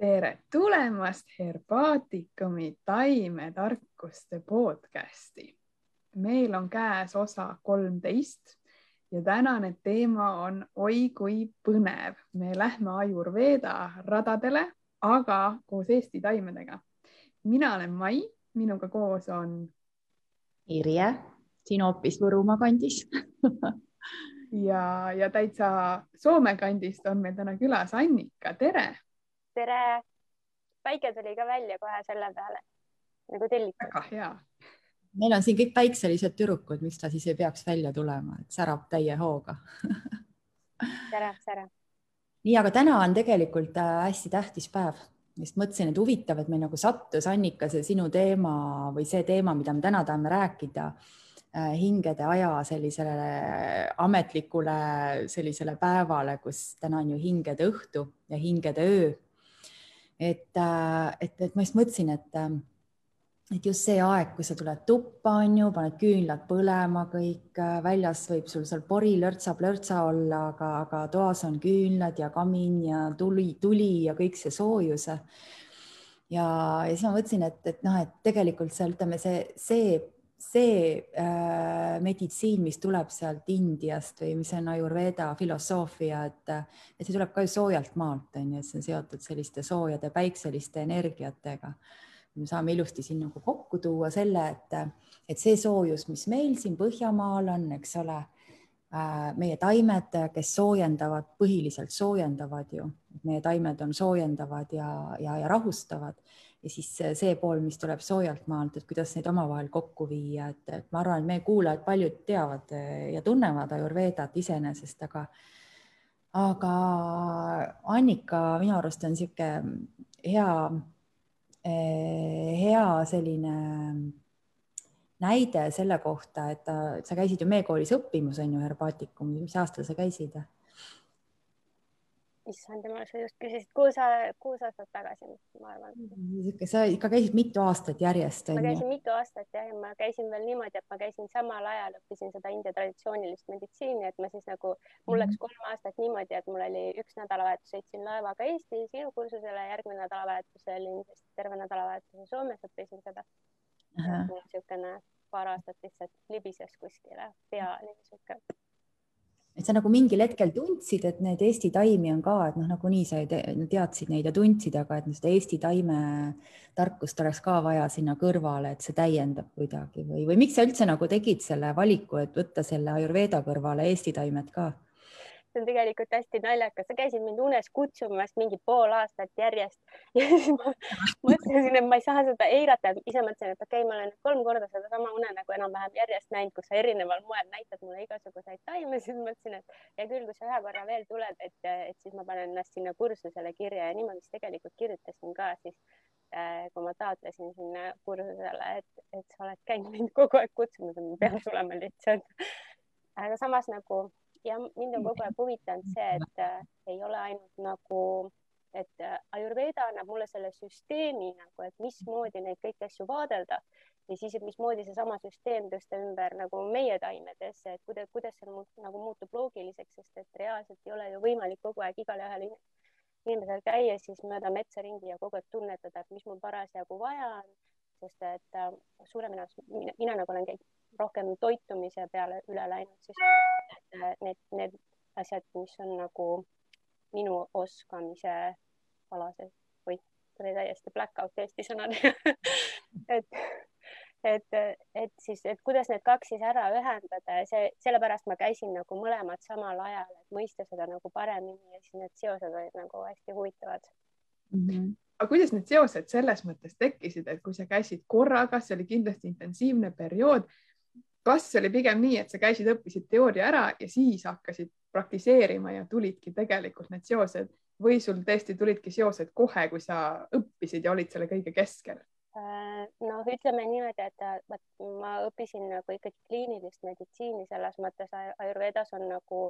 tere tulemast Herbaatikumi taimetarkuste podcasti. meil on käes osa kolmteist ja tänane teema on oi kui põnev. me lähme Ajurveeda radadele, aga koos Eesti taimedega. mina olen Mai, minuga koos on. Irje, siin hoopis Võrumaa kandis ja, ja täitsa Soome kandist on meil täna külas Annika, tere tere. päike tuli ka välja kohe selle peale nagu tellitud. väga hea. meil on siin kõik päikselised tüdrukud, miks ta siis ei peaks välja tulema, et särab täie hooga särab, särab. nii, aga täna on tegelikult äh, hästi tähtis päev, just mõtlesin, et huvitav, et meil nagu sattus Annika see sinu teema või see teema, mida me täna tahame rääkida äh, hingede aja sellisele ametlikule sellisele päevale, kus täna on ju hingede õhtu ja hingede öö et, äh, et, et ma just mõtlesin, et, äh, et just see aeg, kui sa tuled tuppa, on ju, paned küünlad põlema, kõik äh, väljas võib sul seal pori lörtsa-plörtsa olla, aga, aga toas on küünlad ja kamin ja tuli, tuli ja kõik see soojus. ja, ja siis ma mõtlesin, et, et noh, et tegelikult see, ütleme, see, see see äh, meditsiin, mis tuleb sealt Indiast või mis on Ayurveda filosoofia, et, et see tuleb ka ju soojalt maalt, on ju, et see on seotud selliste soojade päikseliste energiatega. me saame ilusti siin nagu kokku tuua selle, et, et see soojus, mis meil siin Põhjamaal on, eks ole äh,, meie taimed, kes soojendavad, põhiliselt soojendavad ju, meie taimed on soojendavad ja, ja, ja rahustavad ja siis see pool, mis tuleb soojalt maalt, et kuidas neid omavahel kokku viia, et, ma arvan, et meie kuulajad paljud teavad eh, ja tunnevad Ayurvedat iseenesest, aga aga Annika minu arust on niisugune hea, eh, hea selline näide selle kohta, et ta, sa käisid ju meie koolis õppimas, on ju, herbaatikumis, mis aastal sa käisid? Issand jumal, sa just küsisid kuus, kuus aastat tagasi, ma arvan. sa ikka käisid mitu aastat järjest. ma käisin mitu aastat jah, ja ma käisin veel niimoodi, et ma käisin samal ajal, õppisin seda India traditsioonilist meditsiini, et ma siis nagu, mul läks mhm. kolm aastat niimoodi, et mul oli üks nädalavahetus sõitsin laevaga Eesti sinu kursusele, järgmine nädalavahetus olin terve nädalavahetuse Soomes, õppisin seda. niisugune paar aastat lihtsalt libises kuskile, pea niisugune et sa nagu mingil hetkel tundsid, et need Eesti taimi on ka, et noh, nagunii sa teadsid neid ja tundsid, aga et seda Eesti taime tarkust oleks ka vaja sinna kõrvale, et see täiendab kuidagi või, või miks sa üldse nagu tegid selle valiku, et võtta selle Ayurveda kõrvale Eesti taimed ka? See on tegelikult hästi naljakas, sa käisid mind unes kutsumas mingi pool aastat järjest. Ja siis ma mõtlesin, et ma ei saa seda eirata, ise mõtlesin, et okei okay,, ma olen kolm korda sedasama unenägu enam-vähem järjest näinud, kus sa erineval moel näitad mulle igasuguseid taime, siis mõtlesin, et hea küll, kui sa ühe korra veel tuled, et, et siis ma panen ennast sinna kursusele kirja. Ja niimoodi siis tegelikult kirjutasin ka siis äh, kui ma taotlesin sinna kursusele, et, et sa oled käinud mind kogu aeg kutsumas ja ma pean tulema lihtsalt. aga samas nagu ja mind on kogu aeg huvitanud see, et äh, ei ole ainult nagu, et äh, Ayurveda annab mulle selle süsteemi nagu, et mismoodi neid kõiki asju vaadelda ja siis, et mismoodi seesama süsteem tõsta ümber nagu meie taimedesse, et kuidas, kuidas see nagu muutub loogiliseks, sest et reaalselt ei ole ju võimalik kogu aeg igale ühele inimesel käia siis mööda metsa ringi ja kogu aeg tunnetada, et mis mul parasjagu vaja on, sest et äh, suurem enamus, mina, mina nagu olen käinud rohkem toitumise peale üle läinud, siis need, need asjad, mis on nagu minu oskamise alased või tuli täiesti black out eesti sõnad et, et, et siis, et kuidas need kaks siis ära ühendada ja see, sellepärast ma käisin nagu mõlemad samal ajal, et mõista seda nagu paremini ja siis need seosed olid nagu hästi huvitavad mm. -hmm aga kuidas need seosed selles mõttes tekkisid, et kui sa käisid korraga, see oli kindlasti intensiivne periood, kas oli pigem nii, et sa käisid, õppisid teooria ära ja siis hakkasid praktiseerima ja tulidki tegelikult need seosed või sul tõesti tulidki seosed kohe, kui sa õppisid ja olid selle kõige keskel? Noh, ütleme niimoodi, et ma õppisin nagu ikkagi kliinilist meditsiini selles mõttes, Ayurvedas on nagu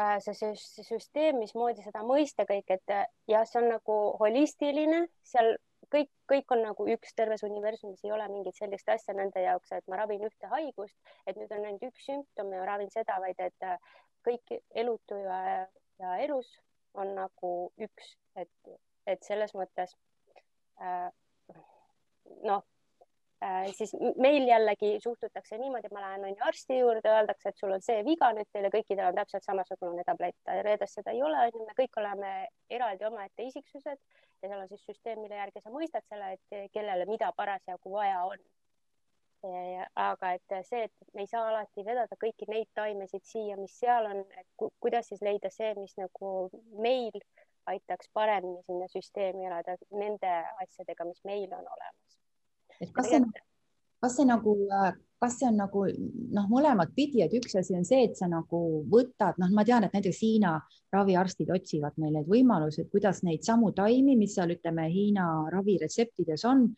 äh, see, süsteem, mismoodi seda mõista kõik, et jah, see on nagu holistiline, seal kõik, kõik on nagu üks terves universumis, ei ole mingit sellist asja nende jaoks, et ma ravin ühte haigust, et nüüd on ainult üks sümptom ja ravin seda, vaid et äh, kõik elutu ja, ja elus on nagu üks, et, et selles mõttes äh, noh siis meil jällegi suhtutakse niimoodi, ma lähen onju arsti juurde, öeldakse, et sul on see viga nüüd teil ja kõikidel on täpselt samasugune tablett. reedes seda ei ole, onju, me kõik oleme eraldi omaette isiksused ja seal on siis süsteem, mille järgi sa mõistad selle, et kellele mida parasjagu vaja on aga et see, et me ei saa alati vedada kõiki neid taimesid siia, mis seal on, et ku, kuidas siis leida see, mis nagu meil aitaks paremini sinna süsteemi elada nende asjadega, mis meil on olemas. Et kas see, kas see nagu, kas see on nagu noh, mõlemat pidi, et üks asi on see, et sa nagu võtad, noh, ma tean, et näiteks Hiina raviarstid otsivad meil neid võimalusi, kuidas neid samu taimi, mis seal ütleme Hiina raviretseptides on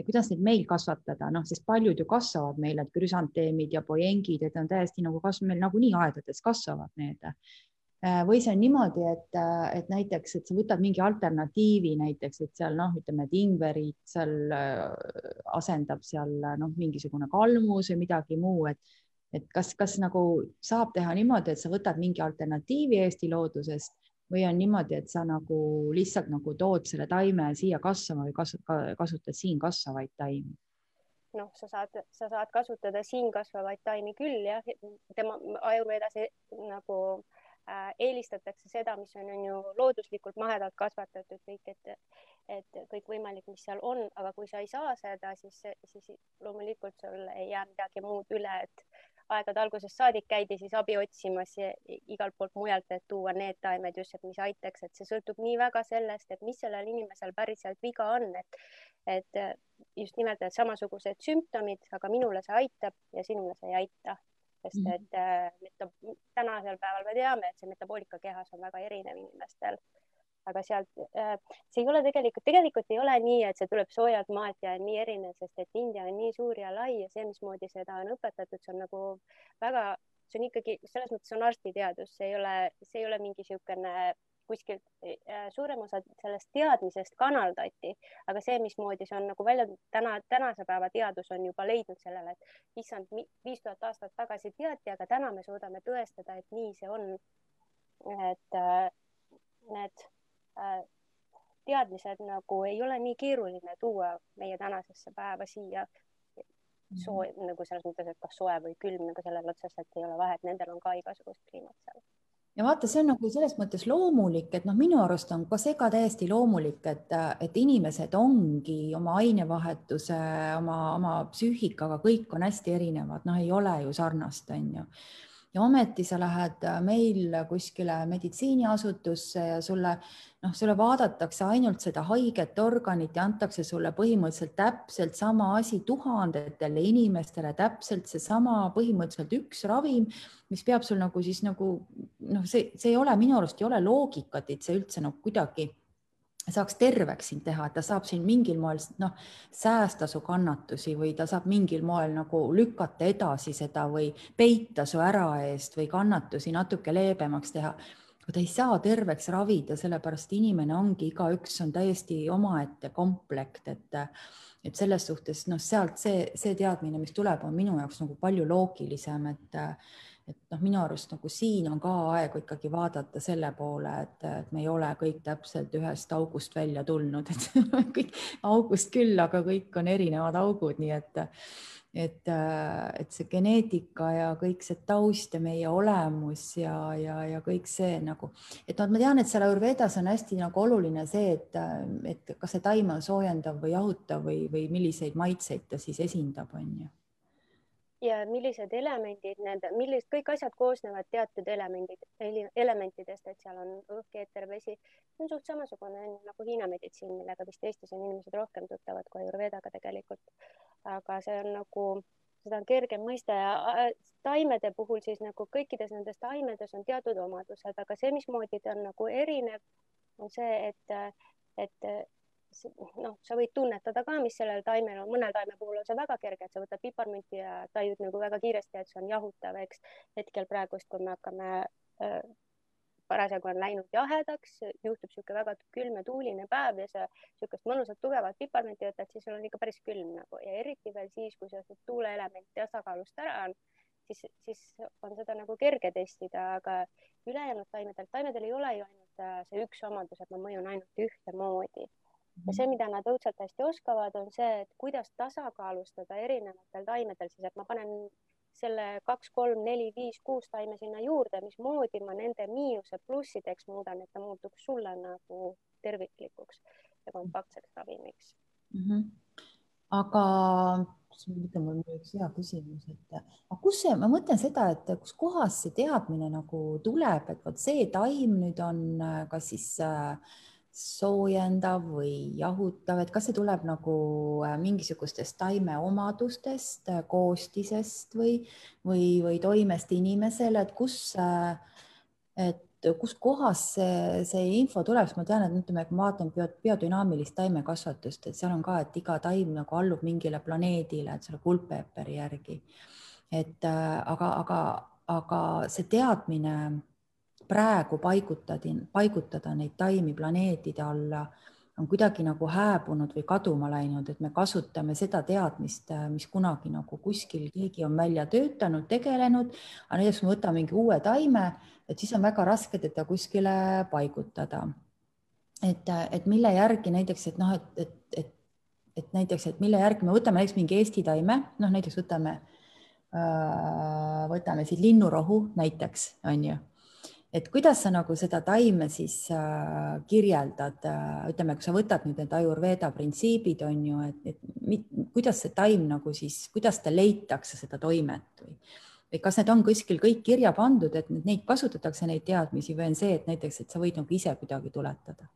ja kuidas neid meil kasvatada, noh, sest paljud ju kasvavad meil, need krüsanteemid ja poengid, et on täiesti nagu kasv, meil nagunii aedades kasvavad need. Äh, või see on niimoodi, et, et näiteks, et sa võtad mingi alternatiivi näiteks, et seal noh, ütleme, et ingverit seal äh, asendab seal noh, mingisugune kalmus või midagi muu, et et kas, kas nagu saab teha niimoodi, et sa võtad mingi alternatiivi Eesti loodusest või on niimoodi, et sa nagu lihtsalt nagu tood selle taime siia kasvama või kasutad siin kasvavaid taimi? noh, sa saad, sa saad kasutada siin kasvavaid taimi küll jah, tema ajurveedas nagu äh, eelistatakse seda, mis on, on ju looduslikult mahedalt kasvatatud kõik, et, et kõikvõimalik, mis seal on, aga kui sa ei saa seda, siis, siis loomulikult sul ei jää midagi muud üle, et aegade algusest saadik käidi siis abi otsimas igalt poolt mujalt, et tuua need taimed just, et mis aitaks, et see sõltub nii väga sellest, et mis sellel inimesel päriselt viga on, et, et just nimelt need samasugused sümptomid, aga minule see aitab ja sinule see ei aita, sest mhm. et mm -hmm. tänasel päeval me teame, et see metaboolika kehas on väga erinev inimestel aga sealt, äh, see ei ole tegelikult, tegelikult ei ole nii, et see tuleb soojalt maalt ja nii erinev, sest et India on nii suur ja lai ja see, mismoodi seda on õpetatud, see on nagu väga, see on ikkagi selles mõttes on arstiteadus, see ei ole, see ei ole mingi niisugune kuskilt äh, suurem osa sellest teadmisest kanaldati, aga see, mismoodi see on nagu välja täna, tänase päeva teadus on juba leidnud sellele, et issand, viis tuhat aastat tagasi teati, aga täna me suudame tõestada, et nii see on. et äh, need Äh, teadmised nagu ei ole nii keeruline tuua meie tänasesse päeva siia soe mm -hmm. nagu selles mõttes, et kas soe või külm, nagu sellel otseselt ei ole vahet, nendel on ka igasugust kliimat seal. Ja vaata, see on nagu selles mõttes loomulik, et noh, minu arust on ka see ka täiesti loomulik, et, et inimesed ongi oma ainevahetuse, oma, oma psüühikaga, kõik on hästi erinevad, noh, ei ole ju sarnast, on ju ja ometi sa lähed äh, meil kuskile meditsiiniasutusse ja sulle noh, sulle vaadatakse ainult seda haiget organit ja antakse sulle põhimõtteliselt täpselt sama asi tuhandetele inimestele, täpselt seesama põhimõtteliselt üks ravim, mis peab sul nagu siis nagu noh, see, see ei ole minu arust ei ole loogikat, et see üldse nagu kuidagi saaks terveks sind teha, et ta saab siin mingil moel noh, säästa su kannatusi või ta saab mingil moel nagu lükata edasi seda või peita su ära eest või kannatusi natuke leebemaks teha. ta ei saa terveks ravida, sellepärast inimene ongi, igaüks on täiesti omaette komplekt, et et selles suhtes noh, sealt see, see teadmine, mis tuleb, on minu jaoks nagu palju loogilisem, et et noh, minu arust nagu siin on ka aeg ikkagi vaadata selle poole, et, et me ei ole kõik täpselt ühest august välja tulnud, et kõik august küll, aga kõik on erinevad augud, nii et et, et see geneetika ja kõik see taust ja meie olemus ja, ja, ja kõik see nagu, et noh, ma tean, et seal Ayurvedas on hästi nagu oluline see, et, et kas see taim on soojendav või jahutav või, või milliseid maitseid ta siis esindab, on ju ja millised elemendid need, millised kõik asjad koosnevad teatud elemendid, elementidest, et seal on õhk, eeter, vesi. see on suht samasugune nagu Hiina meditsiin, millega vist Eestis on inimesed rohkem tuttavad kui Ayurvedaga tegelikult. aga see on nagu, seda on kergem mõista ja taimede puhul siis nagu kõikides nendes taimedes on teatud omadused, aga see, mismoodi ta on nagu erinev, on see, et, et noh, sa võid tunnetada ka, mis sellel taimel on, mõnel taime puhul on see väga kerge, et sa võtad piparmünti ja tajud nagu väga kiiresti, et see on jahutav, eks. hetkel praegust, kui me hakkame äh,, parasjagu on läinud jahedaks, juhtub niisugune väga külm ja tuuline päev ja sa niisugust mõnusat tugevat piparmünti võtad, siis sul on ikka päris külm nagu ja eriti veel siis, kui see tuuleelement tasakaalust ära on siis, siis on seda nagu kerge testida, aga ülejäänud taimedel, taimedel ei ole ju ainult äh, see üks omadus, et ma mõjun ainult ühtemoodi. Ja see, mida nad õudselt hästi oskavad, on see, et kuidas tasakaalustada erinevatel taimedel siis, et ma panen selle kaks, kolm, neli, viis, kuus taime sinna juurde, mismoodi ma nende miinuse plussideks muudan, et ta muutuks sulle nagu terviklikuks ja kompaktseks ravimiks mm. -hmm. aga mõtlen, mul on üks hea küsimus, et aga kus see, ma mõtlen seda, et kuskohast see teadmine nagu tuleb, et vot see taim nüüd on äh, kas siis äh, soojendav või jahutav, et kas see tuleb nagu äh, mingisugustest taime omadustest, koostisest või, või, või toimest inimesele, et kus, et kuskohast see, see info tuleb, sest ma tean, et ütleme, kui ma vaatan bio, biodünaamilist taimekasvatust, et seal on ka, et iga taim nagu allub mingile planeedile, et selle kuldpeeperi järgi. et äh, aga, aga, aga see teadmine praegu paigutada, paigutada neid taimi planeedide alla on kuidagi nagu hääbunud või kaduma läinud, et me kasutame seda teadmist, mis kunagi nagu kuskil keegi on välja töötanud, tegelenud, aga näiteks me võtame mingi uue taime, et siis on väga raske teda kuskile paigutada. et, et mille järgi näiteks, et noh, et, et, et, et näiteks, et mille järgi me võtame näiteks mingi Eesti taime, noh näiteks võtame, võtame siin linnurohu näiteks, on ju et kuidas sa nagu seda taime siis äh, kirjeldad? Äh,, ütleme, kui sa võtad nüüd need Ayurveda printsiibid on ju, et, et mit, kuidas see taim nagu siis, kuidas ta leitakse, seda toimet või, või kas need on kuskil kõik kirja pandud, et neid kasutatakse, neid teadmisi või on see, et näiteks, et sa võid nagu ise kuidagi tuletada?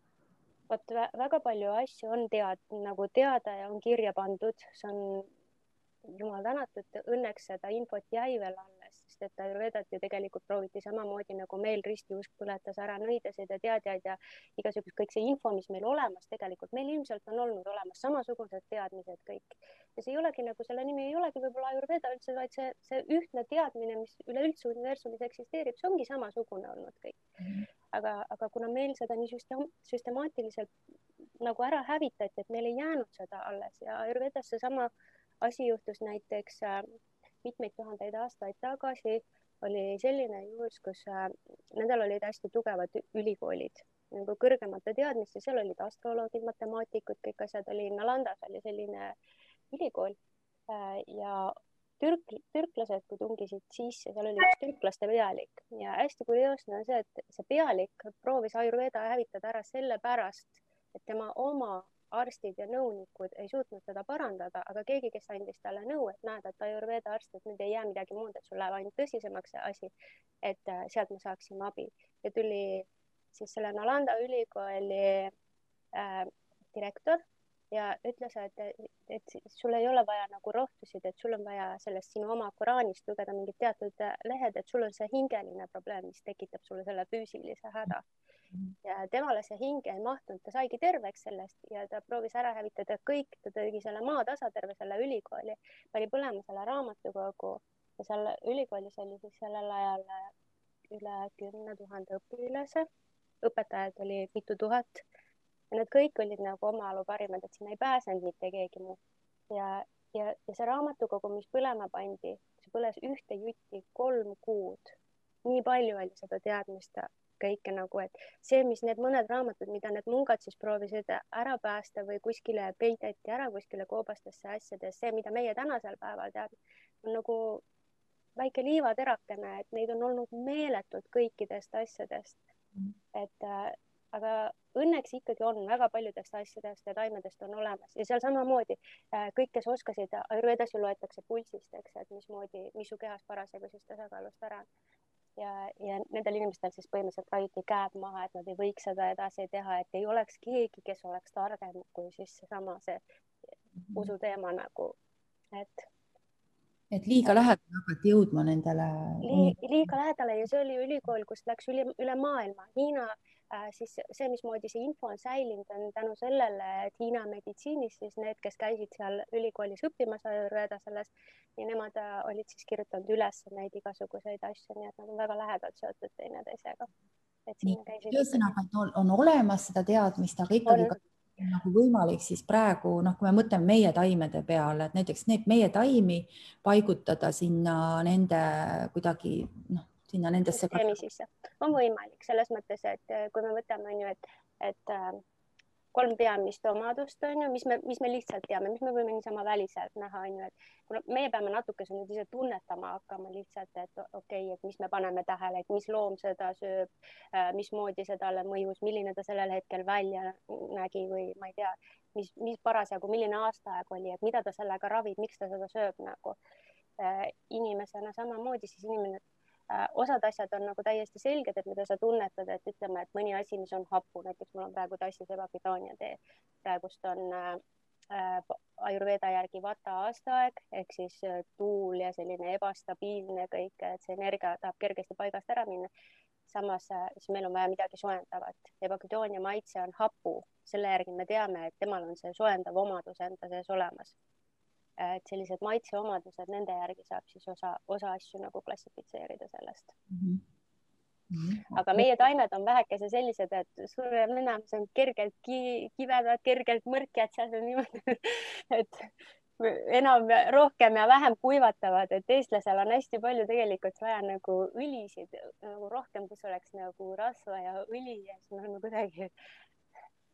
vot väga palju asju on tead nagu teada ja on kirja pandud, see on jumal tänatud, õnneks seda infot jäi veel alles sest et Ayurvedat ju tegelikult prooviti samamoodi nagu meil ristiusk põletas ära nõidasid ja teadjaid ja igasugust kõik see info, mis meil olemas tegelikult, meil ilmselt on olnud olemas samasugused teadmised kõik. ja see ei olegi nagu selle nimi ei olegi võib-olla Ayurveda üldse, vaid see, see ühtne teadmine, mis üleüldse universumis eksisteerib, see ongi samasugune olnud kõik. Aga, aga kuna meil seda nii süstem, süstemaatiliselt nagu ära hävitati, et meil ei jäänud seda alles ja Ayurvedas seesama asi juhtus näiteks äh, mitmeid tuhandeid aastaid tagasi oli selline juhus, kus äh, nendel olid hästi tugevad ülikoolid nagu kõrgemate teadmiste, seal olid astroloogid, matemaatikud, kõik asjad oli, Nalandas oli selline ülikool äh, ja türk, türklased, kui tungisid sisse, seal oli üks türklaste pealik. Ja hästi kurioosne on see, et see pealik proovis Ayurveda hävitada ära sellepärast, et tema oma arstid ja nõunikud ei suutnud seda parandada, aga keegi, kes andis talle nõu, et näed, et Ayurveda arst, et nüüd ei jää midagi muud, et sul läheb ainult tõsisemaks see asi, et äh, sealt me saaksime abi. Ja tuli siis selle Nalanda ülikooli äh, direktor ja ütles, et, et sul ei ole vaja nagu rohtusid, et sul on vaja sellest sinu oma Koraanist lugeda mingid teatud äh, lehed, et sul on see hingeline probleem, mis tekitab sulle selle füüsilise häda. mm ja temale see hinge ei mahtunud, ta saigi terveks sellest ja ta proovis ära hävitada kõik, ta tegi selle maatasa, terve selle ülikooli, pani põlema selle raamatukogu ja seal ülikoolis oli siis sellel ajal üle kümne tuhande õpilase, õpetajaid oli mitu tuhat ja need kõik olid nagu oma alu parimad, et sinna ei pääsenud mitte keegi muu. ja, ja, ja see raamatukogu, mis põlema pandi, see põles ühte jutti kolm kuud. nii palju oli seda teadmist kõike nagu, et see, mis need mõned raamatud, mida need mungad siis proovisid ära päästa või kuskile peideti ära kuskile koobastesse asjadesse, see, mida meie tänasel päeval teame, on nagu väike liivaterakene, et neid on olnud meeletult kõikidest asjadest. et äh, aga õnneks ikkagi on väga paljudest asjadest ja taimedest on olemas. Ja seal samamoodi äh, kõik, kes oskasid, Ayurvedas ju loetakse pulsist, eks, et mismoodi, mis su kehas parasjagu siis tasakaalust ära on ja, ja nendel inimestel siis põhimõtteliselt raiuti käed maha, et nad ei võiks seda edasi teha, et ei oleks keegi, kes oleks targem kui siis seesama see mhm. usuteema nagu, et. et liiga lähedale hakati jõudma nendele Li,. liiga lähedale ja see oli ülikool, kust läks üle, üle maailma, Hiina Äh, siis see, mismoodi see info on säilinud, on tänu sellele, et Hiina meditsiinis siis need, kes käisid seal ülikoolis õppimas Ayurveda selles ja nemad äh, olid siis kirjutanud üles neid igasuguseid asju, nii et nad on väga lähedalt seotud teineteisega. ühesõnaga, et on olemas seda teadmist, aga ikkagi on nagu võimalik, siis praegu noh, kui me mõtleme meie taimede peale, et näiteks need meie taimi paigutada sinna nende kuidagi noh, sinna nendesse. süsteemi sisse on võimalik selles mõttes, et kui me võtame, on ju, et, et äh, kolm peamist omadust on ju, mis me, mis me lihtsalt teame, mis me võime niisama väliselt näha, on ju, et kuna meie peame natukese nüüd ise tunnetama hakkama lihtsalt, et okei okay,, et mis me paneme tähele, et mis loom seda sööb, äh, mismoodi see talle mõjus, milline ta sellel hetkel välja nägi või ma ei tea, mis, mis parasjagu, milline aastaaeg oli, et mida ta sellega ravib, miks ta seda sööb nagu inimesena samamoodi, siis inimene osad asjad on nagu täiesti selged, et mida sa tunnetad, et ütleme, et mõni asi, mis on hapu, näiteks mul on praegu tassis ebapidaania tee, praegust on äh, äh, Ayurveda järgi vata aastaaeg ehk siis äh, tuul ja selline ebastabiilne kõik, et see energia tahab kergesti paigast ära minna. samas äh, siis meil on vaja midagi soojendavat. ebaküdoonia maitse on hapu, selle järgi me teame, et temal on see soojendav omadus enda sees olemas et sellised maitseomadused, nende järgi saab siis osa, osa asju nagu klassifitseerida sellest mm. -hmm. aga meie taimed on vähekese sellised, et suurem enamus on kergelt ki kibedad, kergelt mõrkjad, seal on niimoodi, et enam, rohkem ja vähem kuivatavad, et eestlasel on hästi palju tegelikult vaja nagu õlisid nagu rohkem, kus oleks nagu rasva ja õli ja siis me oleme kuidagi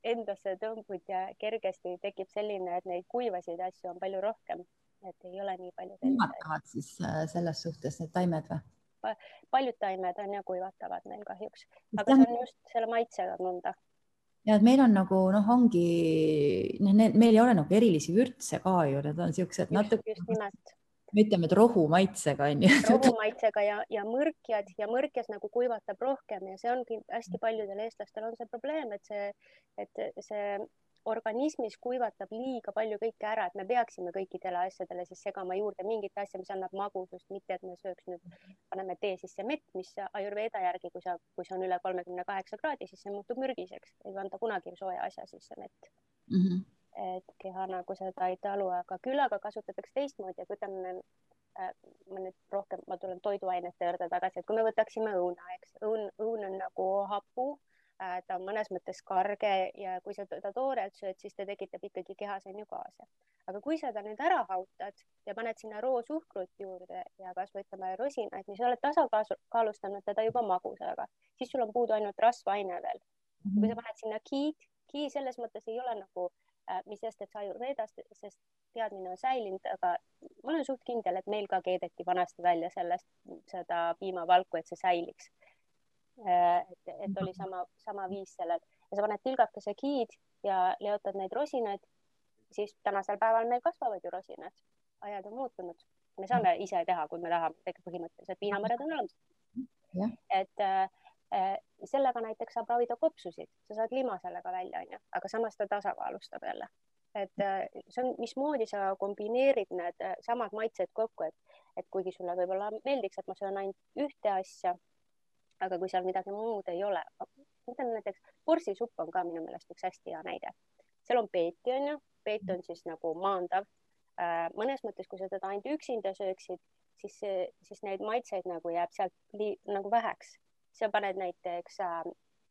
endasse tõmbud ja kergesti tekib selline, et neid kuivasid asju on palju rohkem, et ei ole nii palju. kuivatavad siis äh, selles suhtes need taimed või? paljud taimed on ja kuivatavad meil kahjuks, aga see on just selle maitsega nõnda ja et meil on nagu noh, ongi noh, meil ei ole nagu erilisi vürtse ka ju, need on siuksed natuke. just nimelt me ütleme, et rohumaitsega on ju. rohumaitsega ja, ja mõrkjad ja mõrkjas nagu kuivatab rohkem ja see ongi hästi paljudel eestlastel on see probleem, et see, et see organismis kuivatab liiga palju kõike ära, et me peaksime kõikidele asjadele siis segama juurde mingit asja, mis annab magusust, mitte et me sööks nüüd, paneme tee sisse mett, mis Ayurveda järgi, kui sa, kui see on üle kolmekümne kaheksa kraadi, siis see muutub mürgiseks, ei panda kunagi sooja asja sisse mett mm. -hmm et keha nagu seda ei talu, aga küll aga kasutatakse teistmoodi, et ütleme äh,, ma nüüd rohkem, ma tulen toiduainete juurde tagasi, et kui me võtaksime õuna, eks, õun, õun on nagu hapu äh,, ta on mõnes mõttes karge ja kui sa teda toorelt sööd, siis ta tekitab ikkagi kehas on ju gaase. aga kui sa ta nüüd ära hautad ja paned sinna roosuhkrut juurde ja kasvõi ütleme rosinaid, siis oled tasakaalustanud teda juba magusaga, siis sul on puudu ainult rasvaine veel. kui sa paned sinna kiid, kii selles mõttes ei ole nagu Äh, mis sest, et see Ayurvedast, sest teadmine on säilinud, aga ma olen suht kindel, et meil ka keedeti vanasti välja sellest seda piimavalku, et see säiliks. Äh, et, et oli sama, sama viis sellel. Ja sa paned tilgakese giid ja leotad neid rosinaid, siis tänasel päeval meil kasvavad ju rosinad, ajad on muutunud, me saame ise teha, kui me tahame, tegelikult põhimõtteliselt viinamarjad on olemas. et äh, sellega näiteks saab ravida kopsusid, sa saad lima sellega välja, onju, aga samas ta tasakaalustab jälle. et eh, see on, mismoodi sa kombineerid need eh, samad maitsed kokku, et, et kuigi sulle võib-olla meeldiks, et ma söön ainult ühte asja, aga kui seal midagi muud ei ole, ütleme näiteks porsisupp on ka minu meelest üks hästi hea näide. seal on peeti, onju, peet on siis nagu maandav. mõnes mõttes, kui sa teda ainult üksinda sööksid, siis, siis neid maitseid nagu jääb sealt nagu väheks sa paned näiteks äh,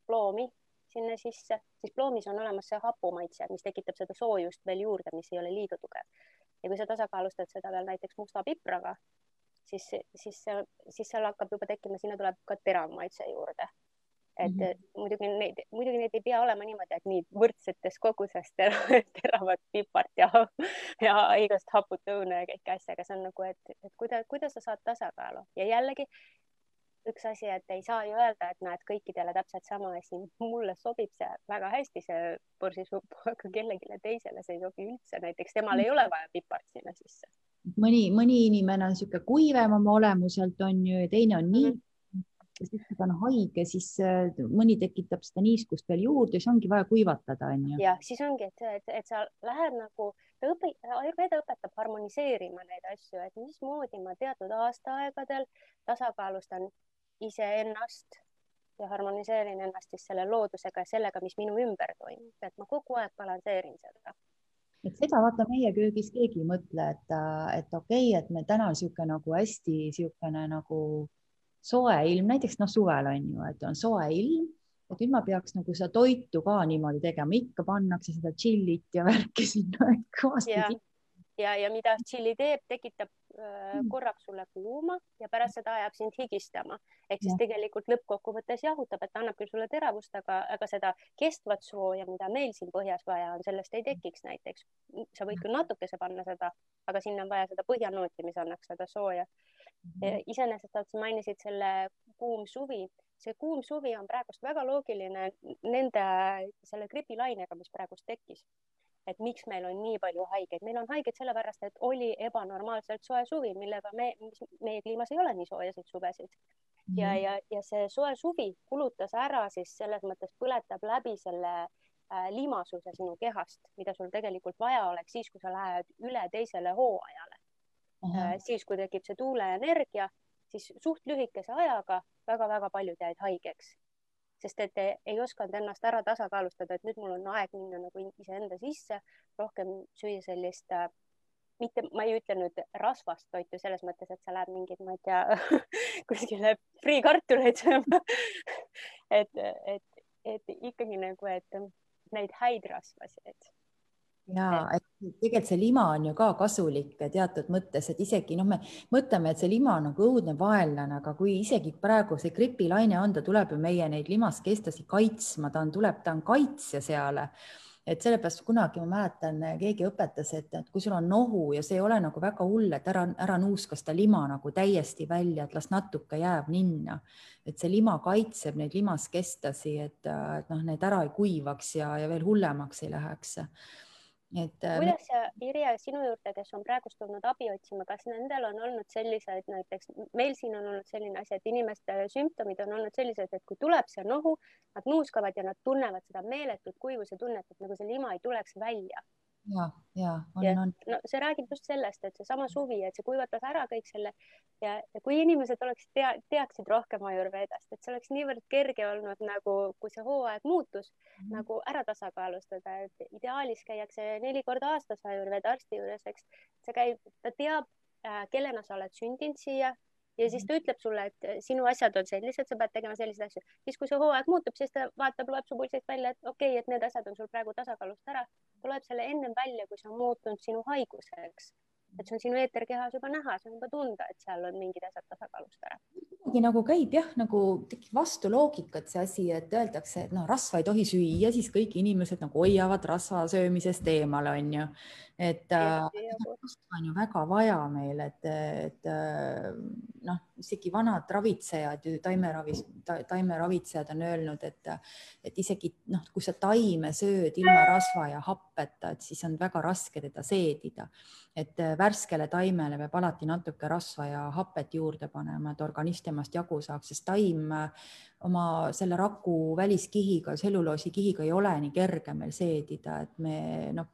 ploomi sinna sisse, siis ploomis on olemas see hapumaitse, mis tekitab seda soojust veel juurde, mis ei ole liiga tugev. ja kui sa tasakaalustad seda veel näiteks musta pipraga, siis, siis, siis seal hakkab juba tekkima, sinna tuleb ka terav maitse juurde. et mm -hmm. muidugi neid, muidugi neid ei pea olema niimoodi, et nii võrdsetes koguses teravat pipart ja, ja igast haput õuna ja kõiki asju, aga see on nagu, et, et kuidas, kuidas sa saad tasakaalu ja jällegi üks asi, et ei saa ju öelda, et näed kõikidele täpselt sama asi, mulle sobib see väga hästi, see borsisupp, aga kellelegi teisele see ei sobi üldse, näiteks temal ei ole vaja pipart sinna sisse. mõni, mõni inimene on niisugune kuivem oma olemuselt on ju ja teine on nii mm. -hmm siis, kui ta on haige, siis äh, mõni tekitab seda niiskust veel juurde, siis ongi vaja kuivatada, onju. jah, siis ongi, et, et, et sa lähed nagu, õpi-, Ayurveda õpetab harmoniseerima neid asju, et mismoodi ma teatud aastaaegadel tasakaalustan iseennast ja harmoniseerin ennast siis selle loodusega ja sellega, mis minu ümber toimub, et ma kogu aeg balansseerin seda. et seda vaata meie köögis keegi ei mõtle, et, et okei okay,, et meil täna niisugune nagu hästi niisugune nagu soe ilm, näiteks noh, suvel on ju, et on soe ilm et nüüd ma peaks nagu seda toitu ka niimoodi tegema, ikka pannakse seda tšillit ja värki sinna kõvasti. ja, ja, ja mida tšilli teeb, tekitab äh, korraks sulle kuuma ja pärast seda ajab sind higistama. ehk siis ja. tegelikult lõppkokkuvõttes jahutab, et annab küll sulle teravust, aga, aga seda kestvat sooja, mida meil siin põhjas vaja on, sellest ei tekiks näiteks. sa võid küll natukese panna seda, aga sinna on vaja seda põhjanooti, mis annaks seda sooja mm -hmm.. iseenesest sa mainisid selle kuum suvi see kuum suvi on praegust väga loogiline nende selle gripilainega, mis praegust tekkis. Et miks meil on nii palju haigeid, meil on haigeid sellepärast, et oli ebanormaalselt soe suvi, millega me, meie kliimas ei ole nii soojasid suvesid ja, mhm. ja, ja see soe suvi kulutas ära siis selles mõttes põletab läbi selle äh, limasuse sinu kehast, mida sul tegelikult vaja oleks siis, kui sa lähed üle teisele hooajale. Äh, siis, kui tekib see tuuleenergia siis suht lühikese ajaga väga-väga paljud jäid haigeks, sest et ei osanud ennast ära tasakaalustada, et nüüd mul on aeg minna nagu iseenda sisse, rohkem süüa sellist äh, mitte, ma ei ütle nüüd rasvast toitu selles mõttes, et sa lähed mingeid, ma ei tea kuskile friikartuleid sööma. Et, et, et ikkagi nagu, et neid häid rasvasid ja et tegelikult see lima on ju ka kasulik teatud mõttes, et isegi noh, me mõtleme, et see lima on nagu õudne vaenlane, aga kui isegi praegu see gripilaine on, ta tuleb ju meie neid limaskestlasi kaitsma, ta on, tuleb, ta on kaitsja seal et sellepärast kunagi ma mäletan, keegi õpetas, et, et kui sul on nohu ja see ei ole nagu väga hull, et ära, ära nuuska seda lima nagu täiesti välja, et las natuke jääb ninna. et see lima kaitseb neid limaskestlasi, et, et noh, need ära ei kuivaks ja, ja veel hullemaks ei läheks et. Äh, kuidas sa, Irja, sinu juurde, kes on praegust tulnud abi otsima, kas nendel on olnud selliseid, näiteks meil siin on olnud selline asi, et inimeste sümptomid on olnud sellised, et kui tuleb see nohu, nad nuuskavad ja nad tunnevad seda meeletut kuivuse tunnet, et nagu see lima ei tuleks välja ja, ja on, on. no see räägib just sellest, et seesama suvi, et see kuivatas ära kõik selle ja, ja kui inimesed oleksid tea, teaksid rohkem Ayurvedast, et see oleks niivõrd kerge olnud nagu, kui see hooaeg muutus mm, -hmm. nagu ära tasakaalustada, et ideaalis käiakse neli korda aastas Ayurveda arsti juures, eks. see käib, ta teab äh,, kellena sa oled sündinud siia ja siis ta ütleb sulle, et eh, sinu asjad on sellised, sa pead tegema selliseid asju. siis, kui see hooaeg muutub, siis ta vaatab, loeb su pulsilt välja, et okei okay,, et need asjad on sul praegu tasakaalust ära. ta loeb selle ennem välja, kui see on muutunud sinu haiguseks. et see on sinu eeterkehas juba näha, see on juba tunda, et seal on mingid asjad tasakaalust ära. kuidagi nagu käib jah, nagu tekib vastu loogikat see asi, et öeldakse, et noh, rasva ei tohi süüa, siis kõik inimesed nagu hoiavad rasva söömisest eemal, on ju et äh, on ju väga vaja meil, et, et äh, noh, isegi vanad ravitsejad, taimeravis ta,, taimeravitsejad on öelnud, et, et isegi noh, kui sa taime sööd ilma rasva ja happeta, et siis on väga raske teda seedida. et äh, värskele taimele peab alati natuke rasva ja hapet juurde panema, et organism temast jagu saaks, sest taim oma selle raku väliskihiga, tselluloosikihiga ei ole nii kerge meil seedida, et me noh,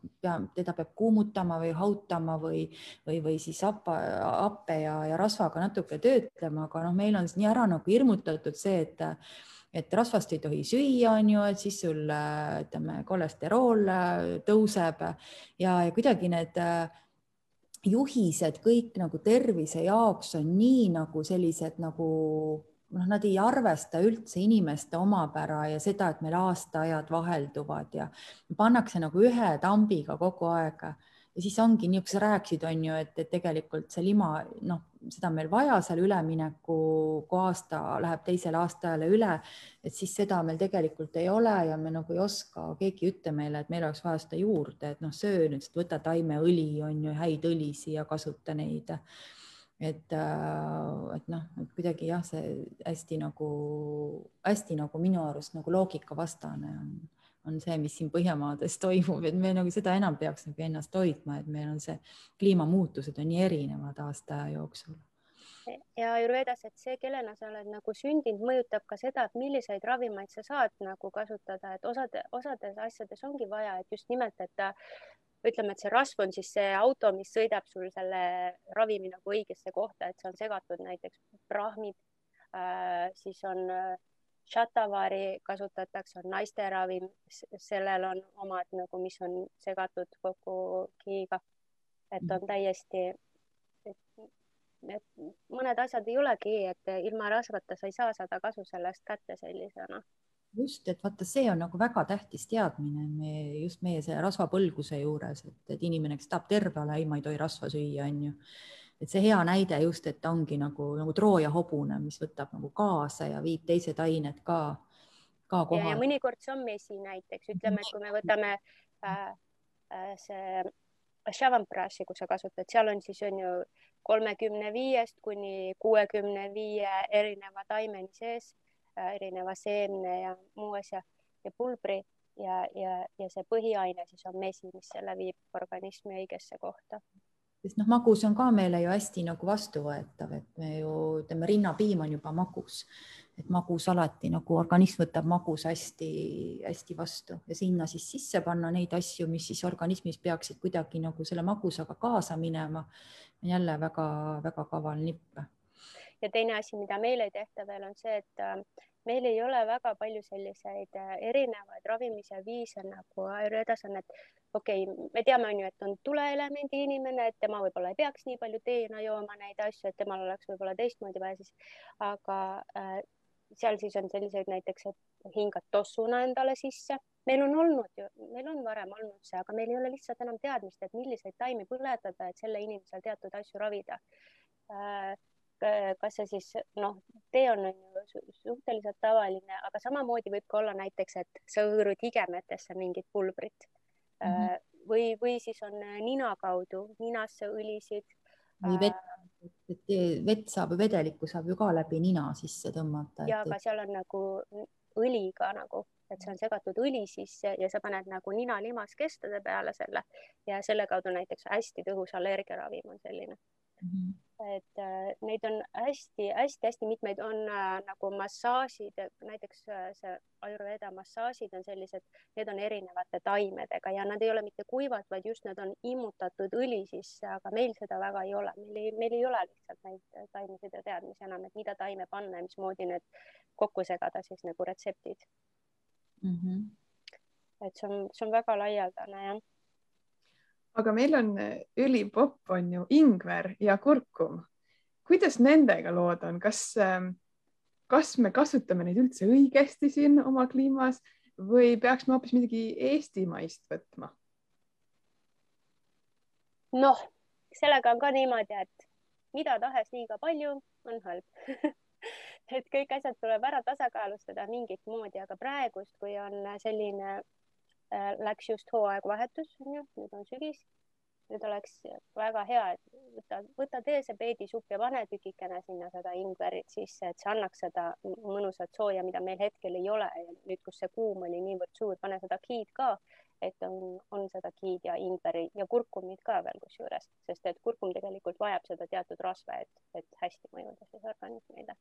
teda peab kuumutama või hautama või, või, või siis happa, happe ja, ja rasvaga natuke töötlema, aga noh, meil on nii ära nagu hirmutatud see, et et rasvast ei tohi süüa, on ju, et siis sul ütleme, kolesterool tõuseb ja, ja kuidagi need juhised kõik nagu tervise jaoks on nii nagu sellised nagu noh, nad ei arvesta üldse inimeste omapära ja seda, et meil aastaajad vahelduvad ja pannakse nagu ühe tambiga kogu aeg ja siis ongi nii, nagu sa rääkisid, on ju, et, et tegelikult see lima, noh, seda on meil vaja seal ülemineku, kui aasta läheb teisele aastaajale üle, et siis seda meil tegelikult ei ole ja me nagu ei oska, keegi ei ütle meile, et meil oleks vaja seda juurde, et noh, söö nüüd, võta taimeõli, on ju, häid õlisi ja kasuta neid et, äh, et noh, et kuidagi jah, see hästi nagu, hästi nagu minu arust nagu loogikavastane on, on see, mis siin Põhjamaades toimub, et me nagu seda enam peaks nagu ennast hoidma, et meil on see kliimamuutused on nii erinevad aasta jooksul. Ja Ayurvedas, et see, kellena sa oled nagu sündinud, mõjutab ka seda, et milliseid ravimeid sa saad nagu kasutada, et osade, osades asjades ongi vaja, et just nimelt, et ütleme, et see rasv on siis see auto, mis sõidab sul selle ravimi nagu õigesse kohta, et see on segatud näiteks brahmid äh,, siis on šatavari äh, kasutatakse, on naisteravim, sellel on omad nagu, mis on segatud kokku kihiga. et on täiesti, et, et mõned asjad ei olegi, et ilma rasvata sa ei saa seda kasu sellest kätte sellisena just, et vaata, see on nagu väga tähtis teadmine, me just meie see rasvapõlguse juures, et, et inimene, kes tahab terve olla, ei, ma ei tohi rasva süüa, on ju. et see hea näide just, et ongi nagu, nagu Trooja hobune, mis võtab nagu kaasa ja viib teised ained ka, ka kohale. ja mõnikord see on mesi näiteks, ütleme, et kui me võtame äh, äh, see Chavanprassi, kui sa kasutad, seal on siis on ju kolmekümne viiest kuni kuuekümne viie erineva taimeni sees erineva seemne ja muu asja ja pulbri ja, ja, ja see põhiaine siis on mesi, mis selle viib organismi õigesse kohta. sest noh, magus on ka meile ju hästi nagu vastuvõetav, et me ju ütleme, rinnapiim on juba magus, et magus alati nagu organism võtab magus hästi-hästi vastu ja sinna siis sisse panna neid asju, mis siis organismis peaksid kuidagi nagu selle magusaga kaasa minema. jälle väga-väga kaval nipp ja teine asi, mida meil ei tehta veel, on see, et äh, meil ei ole väga palju selliseid äh, erinevaid ravimise viise nagu Ayurvedas on, et okei okay,, me teame, on ju, et on tuleelemendi inimene, et tema võib-olla ei peaks nii palju teena jooma neid asju, et temal oleks võib-olla teistmoodi vaja siis, aga äh, seal siis on selliseid näiteks, et hingad tossuna endale sisse. meil on olnud ju, meil on varem olnud see, aga meil ei ole lihtsalt enam teadmist, et milliseid taimi põletada, et selle inimesel teatud asju ravida äh, kas see siis noh, tee on ju suhteliselt tavaline, aga samamoodi võib ka olla näiteks, et sa hõõrud higemetesse mingit pulbrit mm -hmm. või, või siis on nina kaudu, ninasse õlisid. või vett, et vett saab vedelikku saab ju ka läbi nina sisse tõmmata. ja, aga seal on nagu õli ka nagu, et see on segatud õli sisse ja sa paned nagu ninalimaskestade peale selle ja selle kaudu näiteks hästi tõhus allergiaravim on selline. -hmm et äh, neid on hästi-hästi-hästi mitmeid, on äh, nagu massaažid, näiteks äh, see Ayurveda massaažid on sellised, need on erinevate taimedega ja nad ei ole mitte kuivad, vaid just need on immutatud õli sisse, aga meil seda väga ei ole, meil ei, meil ei ole lihtsalt neid taimesid ja teadmisi enam, et mida taime panna ja mismoodi need kokku segada siis nagu retseptid mm. -hmm. et see on, see on väga laialdane jah aga meil on eh, ülipopp on ju ingver ja kurkum. kuidas nendega lood on, kas, ehm, kas me kasutame neid üldse õigesti siin oma kliimas või peaks me hoopis midagi eestimaist võtma? noh, sellega on ka niimoodi, et mida tahes liiga palju on halb et kõik asjad tuleb ära tasakaalustada mingit moodi, aga praegust, kui on selline Äh, läks just hooaegvahetus, on ju, nüüd on sügis. nüüd oleks väga hea, et võta, võta tee see peedisupp ja pane tükikene sinna seda ingverit sisse, et see annaks seda mõnusat sooja, mida meil hetkel ei ole. Nüüd, kus see kuum oli niivõrd suur, pane seda giid ka, et on, on seda giid ja ingveri ja kurkumit ka veel kusjuures, sest et kurkum tegelikult vajab seda teatud rasva, et, et hästi mõjuda siis organismile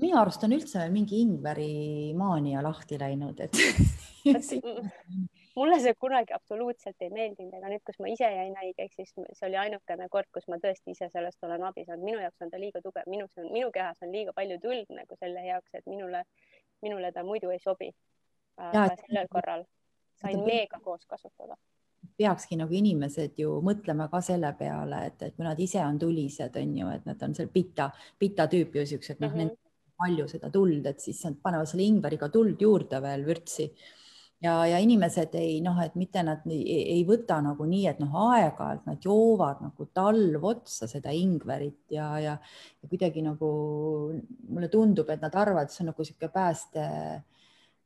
minu arust on üldse mingi ingverimaania lahti läinud, et mulle see kunagi absoluutselt ei meeldinud, aga nüüd, kus ma ise jäin haigeks, siis see oli ainukene kord, kus ma tõesti ise sellest olen abi saanud. minu jaoks on ta liiga tugev, minus on, minu kehas on liiga palju tuld nagu selle jaoks, et minule, minule ta muidu ei sobi. aga sellel korral sain meega koos kasutada peakski nagu inimesed ju mõtlema ka selle peale, et, et kui nad ise on tulised, on ju, et nad on seal pita, pita tüüpi ju siuksed, noh mm -hmm., palju seda tuld, et siis nad panevad selle ingveriga tuld juurde veel vürtsi. Ja, ja inimesed ei noh, et mitte nad ei, ei võta nagu nii, et noh, aeg-ajalt nad joovad nagu talv otsa seda ingverit ja, ja, ja kuidagi nagu mulle tundub, et nad arvavad, et see on nagu niisugune pääste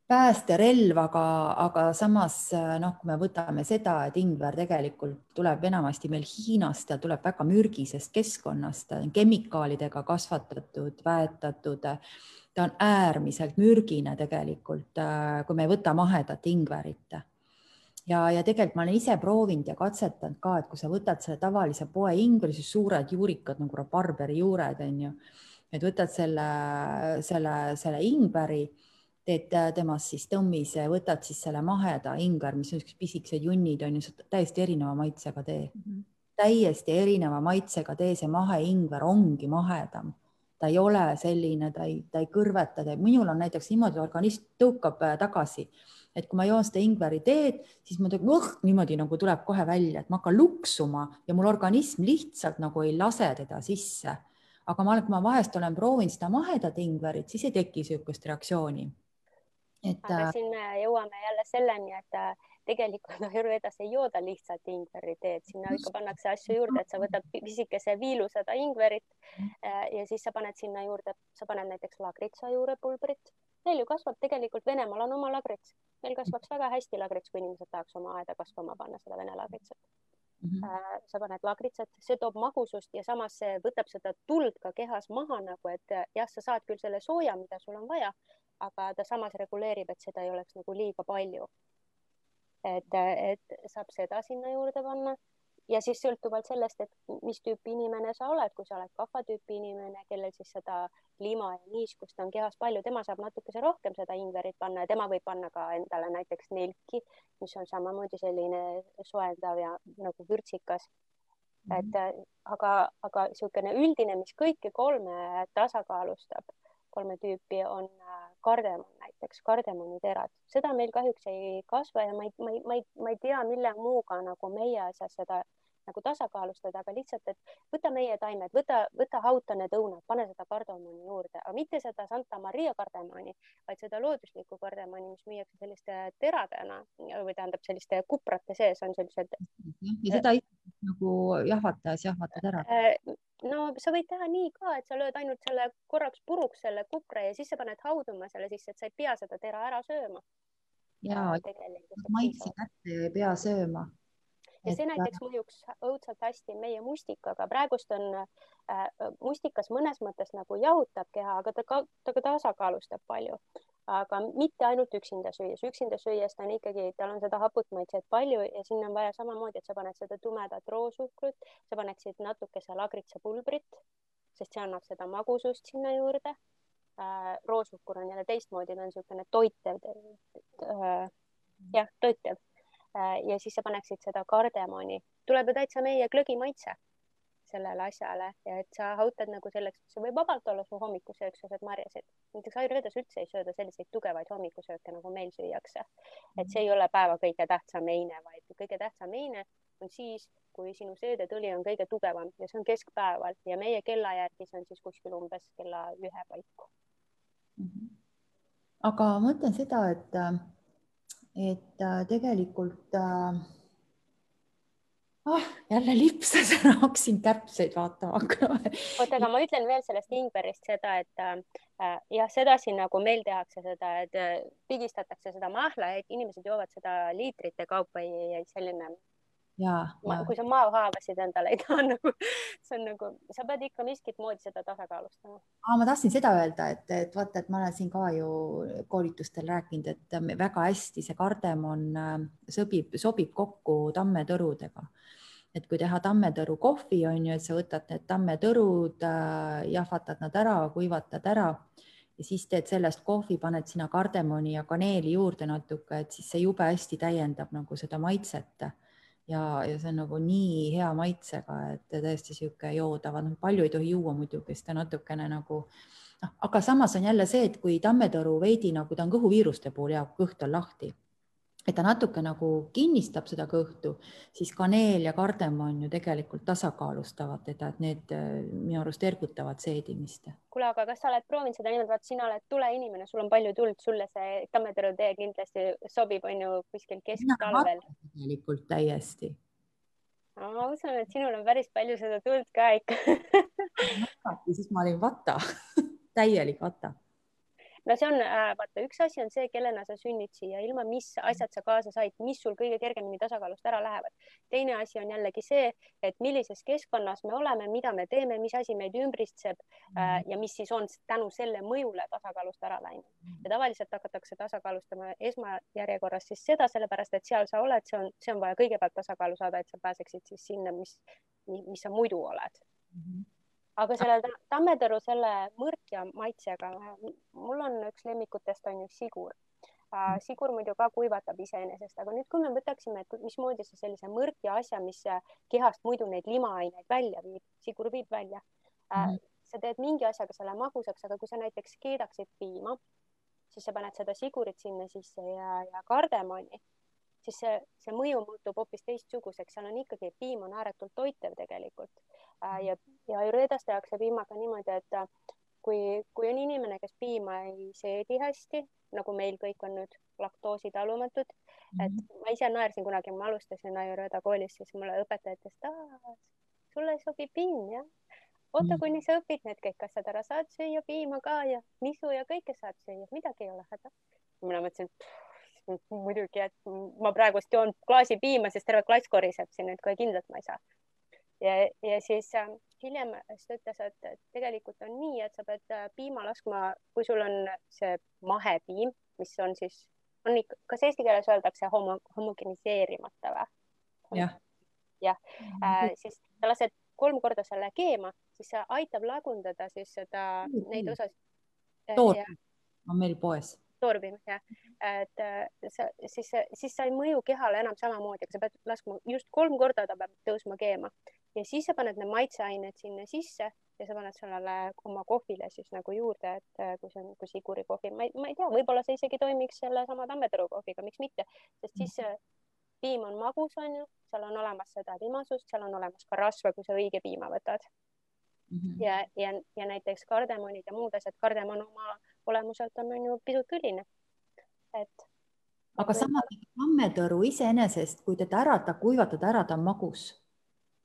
päästerelv, aga, aga samas noh, kui me võtame seda, et ingver tegelikult tuleb enamasti meil Hiinast ja tuleb väga mürgisest keskkonnast, kemikaalidega kasvatatud, väetatud. ta on äärmiselt mürgine tegelikult, kui me ei võta mahedat ingverit. ja, ja tegelikult ma olen ise proovinud ja katsetanud ka, et kui sa võtad selle tavalise poe ingveri, siis suured juurikad nagu rabarberi juured on ju, et võtad selle, selle, selle ingveri teed äh, temast siis tõmmise, võtad siis selle maheda ingver, mis on niisugused pisikesed junnid on ju, täiesti erineva maitsega tee mm. -hmm. täiesti erineva maitsega tee, see maheingver ongi mahedam. ta ei ole selline, ta ei, ta ei kõrveta, minul on näiteks niimoodi, organism tõukab äh, tagasi, et kui ma joon seda ingveri teed, siis ma uh, niimoodi nagu tuleb kohe välja, et ma hakkan luksuma ja mul organism lihtsalt nagu ei lase teda sisse aga ma, kui ma vahest olen proovinud seda mahedat ingverit, siis ei teki niisugust reaktsiooni et aga äh, siin me jõuame jälle selleni, et äh, tegelikult Ayurvedas ei jooda lihtsalt ingveri teed, sinna ikka pannakse asju juurde, et sa võtad pisikese viilu seda ingverit äh, ja siis sa paned sinna juurde, sa paned näiteks lagritsa juurepulbrit. meil ju kasvab tegelikult Venemaal on oma lagrits, meil kasvaks väga hästi lagrits, kui inimesed tahaks oma aeda kasvama panna seda vene lagritsat. Mhm. Äh, sa paned lagritsat, see toob magusust ja samas see võtab seda tuld ka kehas maha nagu, et jah, sa saad küll selle sooja, mida sul on vaja, aga ta samas reguleerib, et seda ei oleks nagu liiga palju. et, et saab seda sinna juurde panna ja siis sõltuvalt sellest, et mis tüüpi inimene sa oled, kui sa oled kahva tüüpi inimene, kellel siis seda lima ja niiskust on kehas palju, tema saab natukese rohkem seda ingverit panna ja tema võib panna ka endale näiteks nelki, mis on samamoodi selline soojendav ja nagu vürtsikas mm. -hmm. et aga, aga niisugune üldine, mis kõiki kolme tasakaalustab, kolme tüüpi on kardemon näiteks, kardemoniterad, seda meil kahjuks ei kasva ja ma ei, ma ei, ma ei, ma ei tea, mille muuga nagu meie asjas seda nagu tasakaalustada, aga lihtsalt, et võta meie taimed, võta, võta hauta need õunad, pane seda kardemoni juurde, aga mitte seda Santa Maria kardemoni, vaid seda looduslikku kardemoni, mis müüakse selliste teradena või tähendab selliste kuprate sees on sellised. ja seda nagu jahvatas, jahvatad ära äh, no sa võid teha nii ka, et sa lööd ainult selle korraks puruks selle kukra ja siis sa paned hauduma selle sisse, et sa ei pea seda tera ära sööma. ja maitse kätte ja ei pea sööma. ja see näiteks mõjuks õudselt hästi meie mustikaga, praegust on äh, mustikas mõnes mõttes nagu jahutab keha, aga ta ka, ta ka tasakaalustab palju aga mitte ainult üksinda süües, üksinda süües ta on ikkagi, tal on seda haput maitset palju ja sinna on vaja samamoodi, et sa paned seda tumedat roosuhkrut, sa paneksid natukese lagritsapulbrit, sest see annab seda magusust sinna juurde. Äh,. roosuhkur on jälle teistmoodi, ta on niisugune toitev äh,, jah, toitev. Äh, ja siis sa paneksid seda kardemoni, tuleb ju täitsa meie glögi maitse sellele asjale ja et sa hautad nagu selleks, see võib vabalt olla su hommikusöök, sa sööd marjasid. näiteks Ayurvedas üldse ei sööda selliseid tugevaid hommikusööke, nagu meil süüakse. et see ei ole päeva kõige tähtsam eine, vaid kõige tähtsam eine on siis, kui sinu seedetõli on kõige tugevam ja see on keskpäeval ja meie kella järgi see on siis kuskil umbes kella ühe paiku mm. -hmm. aga ma mõtlen seda, et, et tegelikult äh, oh, jälle lipsas ära, hakkasin kärbseid vaatama hakkama. oota, aga ma ütlen veel sellest ingverist seda, et äh, jah, sedasi nagu meil tehakse seda, et äh, pigistatakse seda mahla, et inimesed joovad seda liitrite kaupa ja selline kui sa maohaavasid endale ei taha nagu, see on nagu, sa pead ikka miskit moodi seda tasakaalustama. ma tahtsin seda öelda, et, et vaata, et ma olen siin ka ju koolitustel rääkinud, et väga hästi see kardemon äh, sobib, sobib kokku tammetõrudega et kui teha tammetõru kohvi, on ju, et sa võtad need tammetõrud, äh, jahvatad nad ära, kuivatad ära ja siis teed sellest kohvi, paned sinna kardemoni ja kaneeli juurde natuke, et siis see jube hästi täiendab nagu seda maitset. ja, ja see on nagu nii hea maitsega, et tõesti niisugune joodav, noh, palju ei tohi juua muidugi, sest ta natukene nagu noh, aga samas on jälle see, et kui tammetõru veidi nagu ta on kõhuviiruste puhul ja kõht on lahti et ta natuke nagu kinnistab seda kõhtu, siis kaneel ja kardemon ju tegelikult tasakaalustavad teda, et need äh, minu arust ergutavad seedimist. kuule, aga kas sa oled proovinud seda niimoodi, vaata, sina oled tuleinimene, sul on palju tuld, sulle see tammetõru tee kindlasti sobib, on ju, kuskil kesktalvel. tegelikult täiesti. ma usun, et sinul on päris palju seda tuld ka ikka siis ma olin vata täielik vata no see on, äh, vaata, üks asi on see, kellena sa sünnid siia, ilma mis asjad sa kaasa said, mis sul kõige kergemini tasakaalust ära lähevad. teine asi on jällegi see, et millises keskkonnas me oleme, mida me teeme, mis asi meid ümbritseb äh, ja mis siis on tänu selle mõjule tasakaalust ära läinud. ja tavaliselt hakatakse tasakaalustama esmajärjekorras siis seda, sellepärast et seal sa oled, see on, see on vaja kõigepealt tasakaalu saada, et sa pääseksid siis sinna, mis, mis sa muidu oled mm. -hmm aga sellel tammetõru selle mõrkja maitsega, mul on üks lemmikutest on ju sigur. Mm. sigur muidu ka kuivatab iseenesest, aga nüüd, kui me võtaksime, et mismoodi sa sellise mõrkja asja, mis kehast muidu neid limaaineid välja viib, sigur viib välja mm. -hmm. sa teed mingi asjaga selle magusaks, aga kui sa näiteks keedaksid piima, siis sa paned seda sigurit sinna sisse ja, ja kardemoni siis see, see mõju muutub hoopis teistsuguseks, seal on ikkagi, piim on ääretult toitev tegelikult Äh, ja, ja Ayurvedas tehakse piimaga niimoodi, et kui, kui on inimene, kes piima ei seedi hästi, nagu meil kõik on nüüd laktoositalumatud mm, -hmm. et ma ise naersin kunagi, ma alustasin Ayurveda koolis, siis mulle õpetaja ütles, sulle sobib piim, jah oota, mm. kuni sa õpid need kõik asjad ära, saad süüa piima ka ja nisu ja kõike saad süüa, midagi ei ole häda. mina mõtlesin, muidugi, et ma praegust joon klaasi piima, sest terve klass koriseb siin, et kohe kindlalt ma ei saa. Ja, ja siis äh, hiljem siis ta ütles, et, tegelikult on nii, et sa pead äh, piima laskma, kui sul on see mahepiim, mis on siis, on ikka, kas eesti keeles öeldakse homo, homogeniseerimata või? jah. jah äh,, siis sa lased kolm korda selle keema, siis see aitab lagundada siis seda mm, -hmm. neid osasid. Äh, toorpiim on meil poes. toorpiim jah, et äh, sa siis, siis sa ei mõju kehale enam samamoodi, aga sa pead laskma just kolm korda, ta peab tõusma keema ja siis sa paned need maitseained sinna sisse ja sa paned sellele oma kohvile siis nagu juurde, et äh, kui see on, kui siguri kohvi, ma ei, ma ei tea, võib-olla see isegi toimiks sellesama Tammetoru kohviga, miks mitte, sest siis piim on magus, on ju, seal on olemas seda limasust, seal on olemas ka rasva, kui sa õige piima võtad mm. -hmm. ja, ja, ja näiteks kardemonid ja muud asjad, kardemon oma olemuselt on, on ju pisut õline. et. aga samas kammetõru iseenesest, kui teda ära, ta kuivatada ära, ta on magus.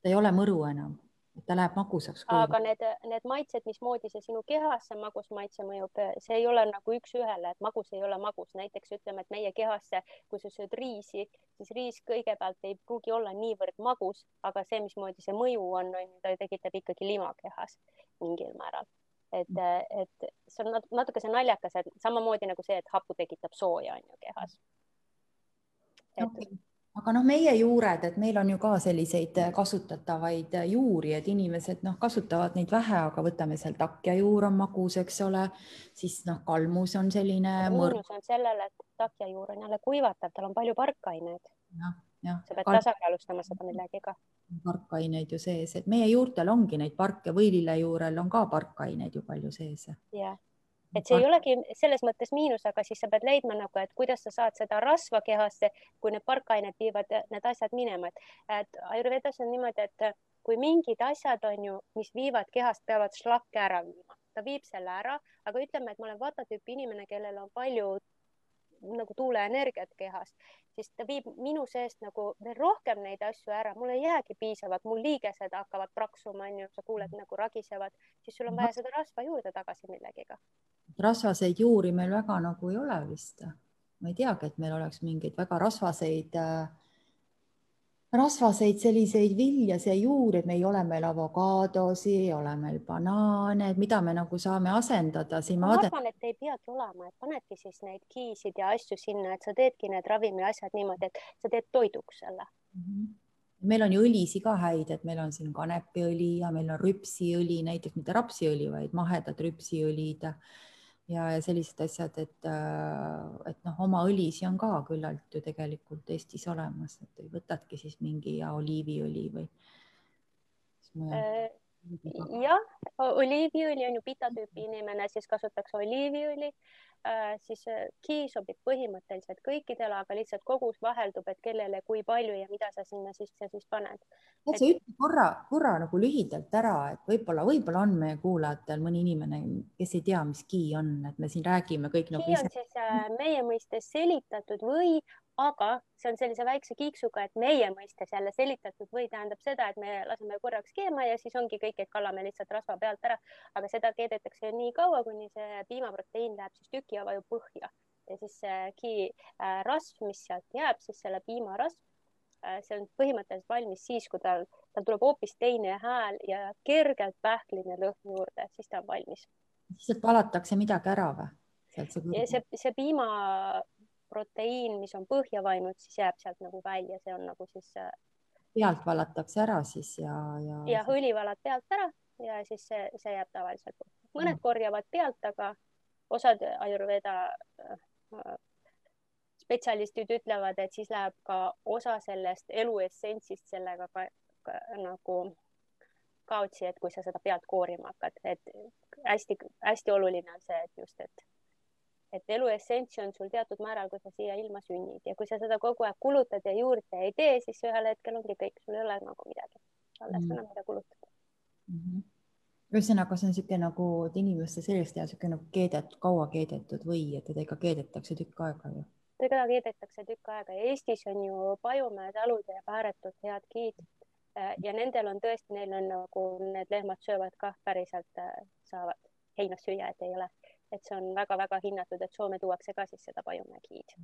Ta ei ole mõru enam et ta läheb magusaks. aga need, need maitsed, mismoodi see sinu kehasse magusmaitse mõjub, see ei ole nagu üks-ühele, et magus ei ole magus, näiteks ütleme, et meie kehasse, kui sa sööd riisi, siis riis kõigepealt ei pruugi olla niivõrd magus, aga see, mismoodi see mõju on, on ju, ta tekitab ikkagi lima kehas mingil määral. et, et see on natuke see naljakas, et samamoodi nagu see, et hapu tekitab sooja on ju kehas. et okay aga noh, meie juured, et meil on ju ka selliseid kasutatavaid juuri, et inimesed noh, kasutavad neid vähe, aga võtame seal takjajuur on magus, eks ole, siis noh, kalmus on selline. miinus on sellele, et takjajuur on jälle kuivatav, tal on palju parkaineid. jah, jah. sa pead Park... tasakaalustama seda millegagi. parkaineid ju sees, et meie juurtel ongi neid parke, võililejuurel on ka parkaineid ju palju sees. jah et see ei olegi selles mõttes miinus, aga siis sa pead leidma nagu, et kuidas sa saad seda rasva kehasse, kui need parkained viivad need asjad minema, et, et Ayurvedas on niimoodi, et kui mingid asjad on ju, mis viivad kehast, peavad šlakke ära viima, ta viib selle ära, aga ütleme, et ma olen vata tüüpi inimene, kellel on palju nagu tuuleenergiat kehas, siis ta viib minu seest nagu veel rohkem neid asju ära, mul ei jäägi piisavalt, mul liigesed hakkavad praksuma, onju, sa kuuled nagu ragisevad, siis sul on vaja seda rasva juurde tagasi millegiga. rasvaseid juuri meil väga nagu ei ole vist. ma ei teagi, et meil oleks mingeid väga rasvaseid äh, rasvaseid selliseid viljasid ja juuri, et me ei ole meil avokaadosi, ei ole meil banaane, et mida me nagu saame asendada siin. ma arvan, et ei peagi olema, et panedki siis neid kiisid ja asju sinna, et sa teedki need ravimiasjad niimoodi, et sa teed toiduks selle mm. -hmm meil on ju õlisi ka häid, et meil on siin kanepiõli ja meil on rüpsiõli, näiteks mitte rapsiõli, vaid mahedad rüpsiõlid ja, ja sellised asjad, et, äh, et noh, oma õlisi on ka küllalt ju tegelikult Eestis olemas, et võtadki siis mingi ja oliiviõli või. Äh, jah, oliiviõli on ju pita tüüpi inimene, siis kasutatakse oliiviõli siis key äh, sobib põhimõtteliselt kõikidele, aga lihtsalt kogus vaheldub, et kellele, kui palju ja mida sa sinna sisse siis paned. et sa ütle korra, korra nagu lühidalt ära, et võib-olla, võib-olla on meie kuulajatel mõni inimene, kes ei tea, mis key on, et me siin räägime kõik nagu. Key on ise... siis äh, meie mõistes selitatud või aga see on sellise väikse kiiksuga, et meie mõistes jälle selitatud või tähendab seda, et me laseme korraks keema ja siis ongi kõik, et kallame lihtsalt rasva pealt ära, aga seda keedetakse nii kaua, kuni see piimaproteiin läheb siis tüki ja vajub põhja ja siis see äh, rasv, mis sealt jääb, siis selle piimarasv, äh, see on põhimõtteliselt valmis siis, kui tal, tal tuleb hoopis teine hääl ja kergelt pähkline lõhn juurde, siis ta on valmis. siis sealt valatakse midagi ära või? see, see, see piima proteiin, mis on põhja vainud, siis jääb sealt nagu välja, see on nagu siis. Äh, pealt valatakse ära siis ja, ja. ja õli valad pealt ära ja siis see, see jääb tavaliselt. mõned mm. korjavad pealt, aga osad Ayurveda äh, spetsialistid ütlevad, et siis läheb ka osa sellest elu essentsist sellega ka, ka nagu kaotsi, et kui sa seda pealt koorima hakkad, et hästi-hästi oluline on see, et just, et et elu essents on sul teatud määral, kui sa siia ilma sünnid ja kui sa seda kogu aeg kulutad ja juurde ei tee, siis ühel hetkel ongi kõik, sul ei ole nagu midagi alles mm -hmm. enam, mida kulutada mm. -hmm. ühesõnaga, see on niisugune nagu, et inimeste seest jääb niisugune nagu keedetud, kaua keedetud või et teda ikka keedetakse tükk aega ju? teda keedetakse tükk aega ja Eestis on ju Pajumäe talude ja ääretult head giid äh, ja nendel on tõesti, neil on nagu need lehmad söövad kah päriselt, äh, saavad heina süüa, et ei ole, et see on väga-väga hinnatud, et Soome tuuakse ka siis seda Pajumäe giid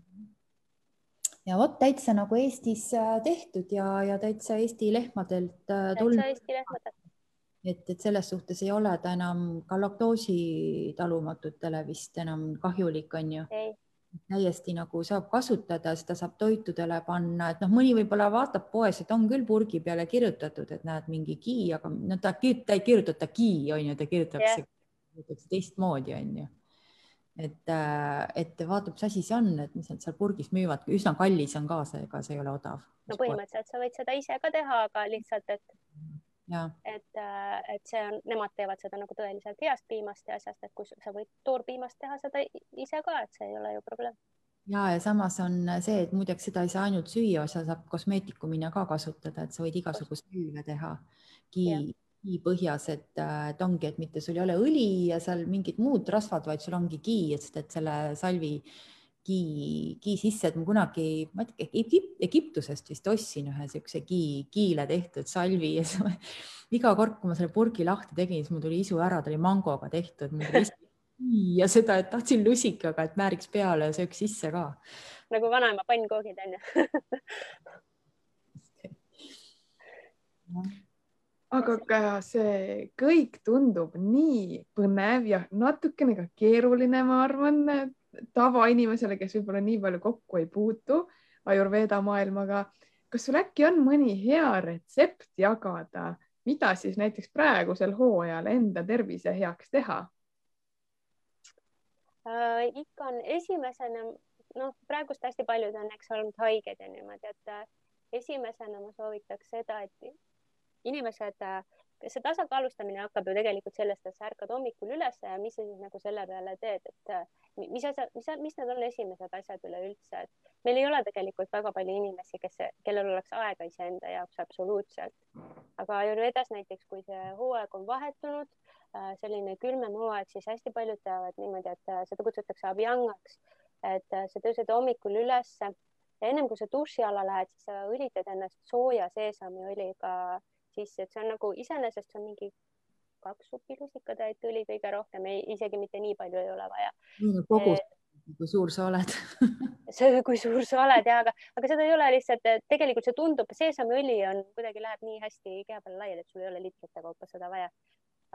ja vot täitsa nagu Eestis äh, tehtud ja, ja täitsa Eesti lehmadelt tulnud. täitsa Eesti lehmadelt et, et selles suhtes ei ole ta enam ka laktoosi talumatutele vist enam kahjulik, on ju? täiesti nagu saab kasutada, seda saab toitudele panna, et noh, mõni võib-olla vaatab poes, et on küll purgi peale kirjutatud, et näed mingi gi, aga no ta, ta ei kirjutata gi, on ju, ta kirjutatakse yeah. Teistmoodi, on ju. Et, äh, et vaatab, mis asi see on, et mis nad seal purgis müüvad, üsna kallis on ka see, ega see ei ole odav. no põhimõtteliselt sa võid seda ise ka teha, aga lihtsalt, et et, äh, et see on, nemad teevad seda nagu tõeliselt heast piimast ja asjast, et kui sa võid toorpiimast teha seda ise ka, et see ei ole ju probleem. ja, ja samas on see, et muideks seda ei saa ainult süüa, sa saab kosmeetikumina ka kasutada, et sa võid igasuguseid külve teha. Ki, ki põhjas, et, äh, et ongi, et mitte sul ei ole õli ja seal mingid muud rasvad, vaid sul ongi ki, et, et selle salvi gi, gi sisse, et ma kunagi, ma ei tea, Egip, Egiptusest vist ostsin ühe siukse gi, giile tehtud salvi ja siis iga kord, kui ma selle purgi lahti tegin, siis mul tuli isu ära, ta oli mangoga tehtud. ja seda, et tahtsin lusikaga, et määriks peale ja sööks sisse ka. nagu vanaema pannkoogid onju aga ka see kõik tundub nii põnev ja natukene ka keeruline, ma arvan, tavainimesele, kes võib-olla nii palju kokku ei puutu Ayurveda maailmaga. kas sul äkki on mõni hea retsept jagada, mida siis näiteks praegusel hooajal enda tervise heaks teha äh,? ikka on esimesena, noh, praegust hästi paljud on, eks olnud haiged ja niimoodi, et äh, esimesena ma soovitaks seda, et inimesed äh, see tasakaalustamine hakkab ju tegelikult sellest, et sa ärkad hommikul üles ja mis sa siis nagu selle peale teed, et äh, mis asja, mis, mis need on esimesed asjad üleüldse, et meil ei ole tegelikult väga palju inimesi, kes, kellel oleks aega iseenda jaoks absoluutselt. aga Ayurvedas näiteks, kui see hooaeg on vahetunud, äh, selline külmem hooaeg, siis hästi paljud teavad niimoodi, et seda kutsutakse abhyangaks, et sa tõused hommikul ülesse ja ennem kui sa duši alla lähed, siis sa õlitad ennast sooja seesamiõliga sisse, et see on nagu iseenesest on mingi kaks supilusikatäit õli kõige rohkem, isegi mitte nii palju ei ole vaja. kogus, kui suur sa oled see, kui suur sa oled ja, aga, aga seda ei ole lihtsalt, tegelikult see tundub, seesamiõli on kuidagi läheb nii hästi keha peale laiali, et sul ei ole liitrite kaupa seda vaja.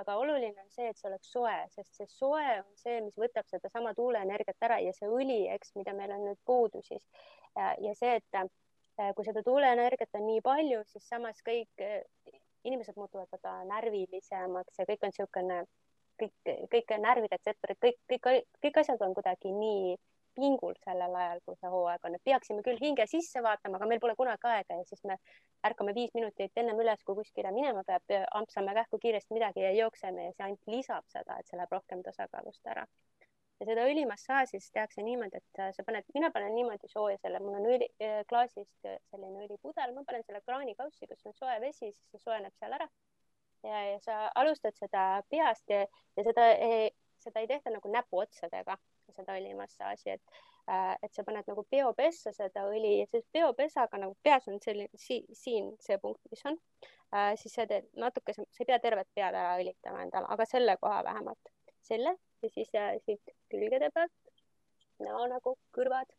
aga oluline on see, et see oleks soe, sest see soe on see, mis võtab sedasama tuuleenergiat ära ja see õli, eks, mida meil on nüüd puudu siis ja, ja see, et kui seda tuuleenergiat on nii palju, siis samas kõik äh, inimesed muutuvad väga närvilisemaks ja kõik on niisugune, kõik, kõik närviretseptorid, kõik, kõik, kõik asjad on kuidagi nii pingul sellel ajal, kui see hooaeg on, et peaksime küll hinge sisse vaatama, aga meil pole kunagi aega ja siis me ärkame viis minutit ennem üles, kui kuskile minema peab, ampsame kähku kiiresti midagi ja jookseme ja see ainult lisab seda, et see läheb rohkem tasakaalust ära ja seda õlimassaaži siis tehakse niimoodi, et äh, sa paned, mina panen niimoodi sooja selle, mul on õli äh, klaasist äh, selline õlipudel, ma panen selle kraanikaussi, kus on soe vesi, siis see soojeneb seal ära. ja, ja sa alustad seda peast ja, ja seda, seda ei tehta nagu näpuotsadega, seda õlimassaaži, et et sa paned nagu peopessa seda õli ja siis peopesaga nagu peas on selline si, siin see punkt, mis on siis sa teed natuke, sa ei pea tervet pead ära õlitama endale, aga selle koha vähemalt, selle ja siis äh, siit külgede pealt, näo nagu kõrvad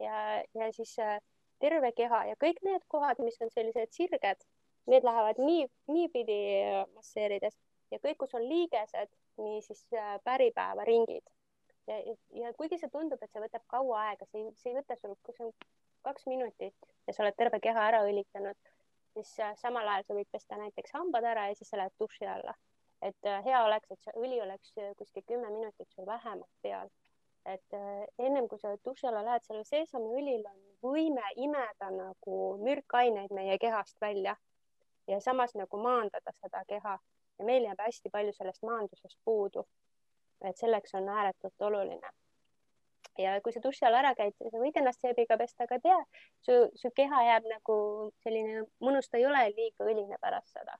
ja, ja siis äh, terve keha ja kõik need kohad, mis on sellised sirged, need lähevad nii, niipidi äh, masseerides ja kõik, kus on liigesed, nii siis päripäeva ringid. ja, ja kuigi see tundub, et see võtab kaua aega, see ei, see ei võta sul, kui see on kaks minutit ja sa oled terve keha ära õlitanud, siis samal ajal sa võid pesta näiteks hambad ära ja siis sa lähed duši alla et äh, hea oleks, et see õli oleks äh, kuskil kümme minutit sul vähemalt peal. et äh, ennem kui sa duši alla lähed, sellel seesamiõlil on võime imeda nagu mürkaineid meie kehast välja. Ja samas nagu maandada seda keha. Ja meil jääb hästi palju sellest maandusest puudu. et selleks on ääretult oluline. Ja kui sa duši all ära käid, sa võid ennast seebiga pesta, aga tea, su, su keha jääb nagu selline mõnus, ta ei ole liiga õline pärast seda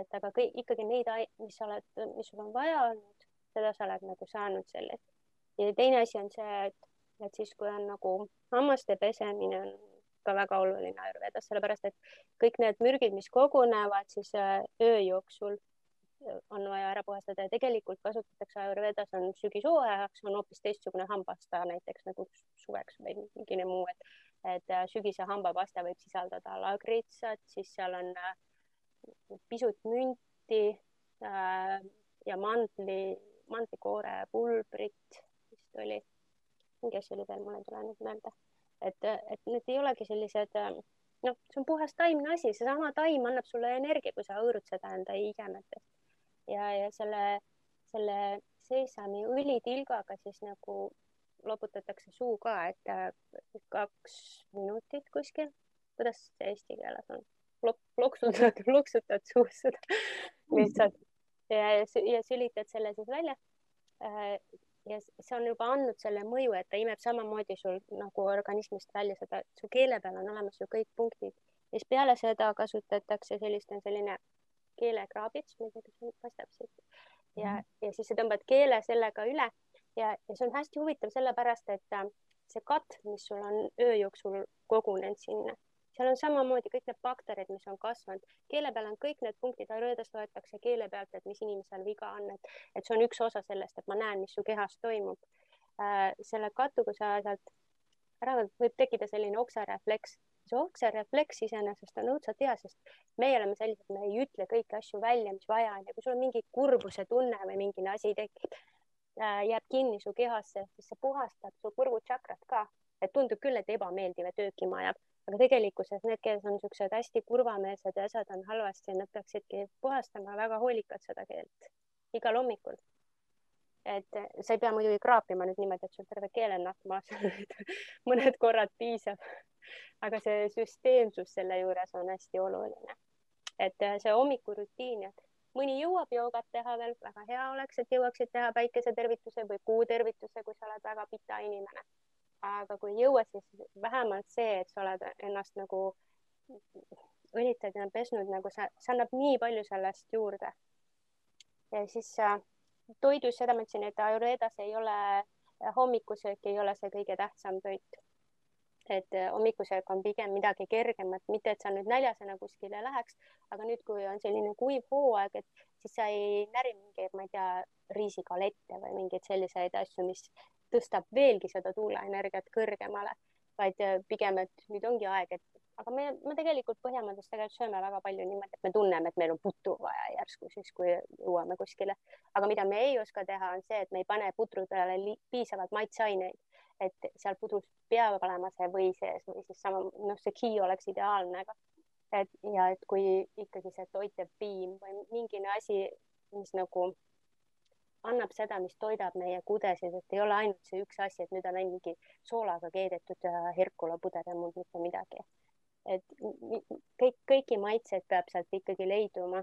et aga kõik ikkagi neid, mis sa oled, mis sul on vaja olnud, seda sa oled nagu saanud sellest. ja teine asi on see, et, et siis, kui on nagu hammaste pesemine on ka väga oluline Ayurvedas, sellepärast et kõik need mürgid, mis kogunevad siis äh, öö jooksul, äh, on vaja ära puhastada ja tegelikult kasutatakse Ayurvedas on sügishooajaks on hoopis teistsugune hambapasta näiteks nagu suveks või mingine muu, et, et äh, sügise hambapasta võib sisaldada lagritsat, siis seal on pisut münti äh, ja mandli, mandlikoore pulbrit vist oli. mingi asi oli veel, mul ei tule nüüd meelde et, et need ei olegi sellised, noh, see on puhas taimne asi, seesama taim annab sulle energia, kui sa hõõrud seda enda igemetest ja, ja selle, selle seesami õlitilgaga siis nagu loputatakse suu ka, et kaks minutit kuskil. kuidas see eesti keeles on? Loksutad, loksutad suus seda lihtsalt ja, ja sülitad selle siis välja. Äh, ja see on juba andnud selle mõju, et ta imeb samamoodi sul nagu organismist välja seda, su keele peal on olemas ju kõik punktid. Ja siis peale seda kasutatakse sellist, on selline keelekraabits, ma ei tea, kas paistab siit ja ja siis sa tõmbad keele sellega üle. Ja, ja see on hästi huvitav sellepärast, et äh, see katt, mis sul on öö jooksul kogunenud sinna seal on samamoodi kõik need bakterid, mis on kasvanud, keele peal on kõik need punktid, Ayurvedas loetakse keele pealt, et mis inimesel viga on, et, et see on üks osa sellest, et ma näen, mis su kehas toimub äh,. selle kattu, kui sa sealt ära võtad, võib tekkida selline oksarefleks. see oksarefleks iseenesest on õudselt hea, sest meie oleme sellised, me ei ütle kõiki asju välja, mis vaja on ja kui sul on mingi kurbuse tunne või mingi asi tekib äh,, jääb kinni su kehasse, siis see puhastab su kurgutšakrat ka, et tundub küll, et ebameeldiv ja töökima ajab aga tegelikkuses need, kes on niisugused hästi kurvameelsed ja asjad on halvasti, nad peaksidki puhastama väga hoolikalt seda keelt igal hommikul. et sa ei pea muidugi kraapima nüüd niimoodi, et sul terve keelenahk maas mõned korrad piisab. aga see süsteemsus selle juures on hästi oluline. et see hommikurutiin, et mõni jõuab joogat teha veel, väga hea oleks, et jõuaksid teha päikesetervituse või kuutervituse, kui sa oled väga pita inimene aga kui ei jõua, siis vähemalt see, et sa oled ennast nagu õlitad ja pesnud, nagu sa, see annab nii palju sellest juurde. ja siis äh, toidus, seda ma ütlesin, et Ayurvedas ei ole, hommikusöök ei ole see kõige tähtsam toit. et äh, hommikusöök on pigem midagi kergemat, mitte et sa nüüd näljasena kuskile läheks, aga nüüd, kui on selline kuiv hooaeg, et siis sa ei näri mingeid, ma ei tea, riisikalette või mingeid selliseid asju, mis tõstab veelgi seda tuuleenergiat kõrgemale, vaid äh, pigem, et nüüd ongi aeg, et aga me, me tegelikult Põhjamaades tegelikult sööme väga palju niimoodi, et me tunneme, et meil on putru vaja järsku siis, kui jõuame kuskile. aga mida me ei oska teha, on see, et me ei pane putru peale piisavalt maitseaineid, et seal pudrus peab olema see või sees või siis sama, noh, see ghee oleks ideaalne, aga et ja et kui ikkagi see toitev piim või mingine asi, mis nagu annab seda, mis toidab meie kudesid, et ei ole ainult see üks asi, et nüüd on ainult mingi soolaga keedetud Herkula puder ja muud mitte midagi. et kõik, kõiki maitseid peab sealt ikkagi leiduma.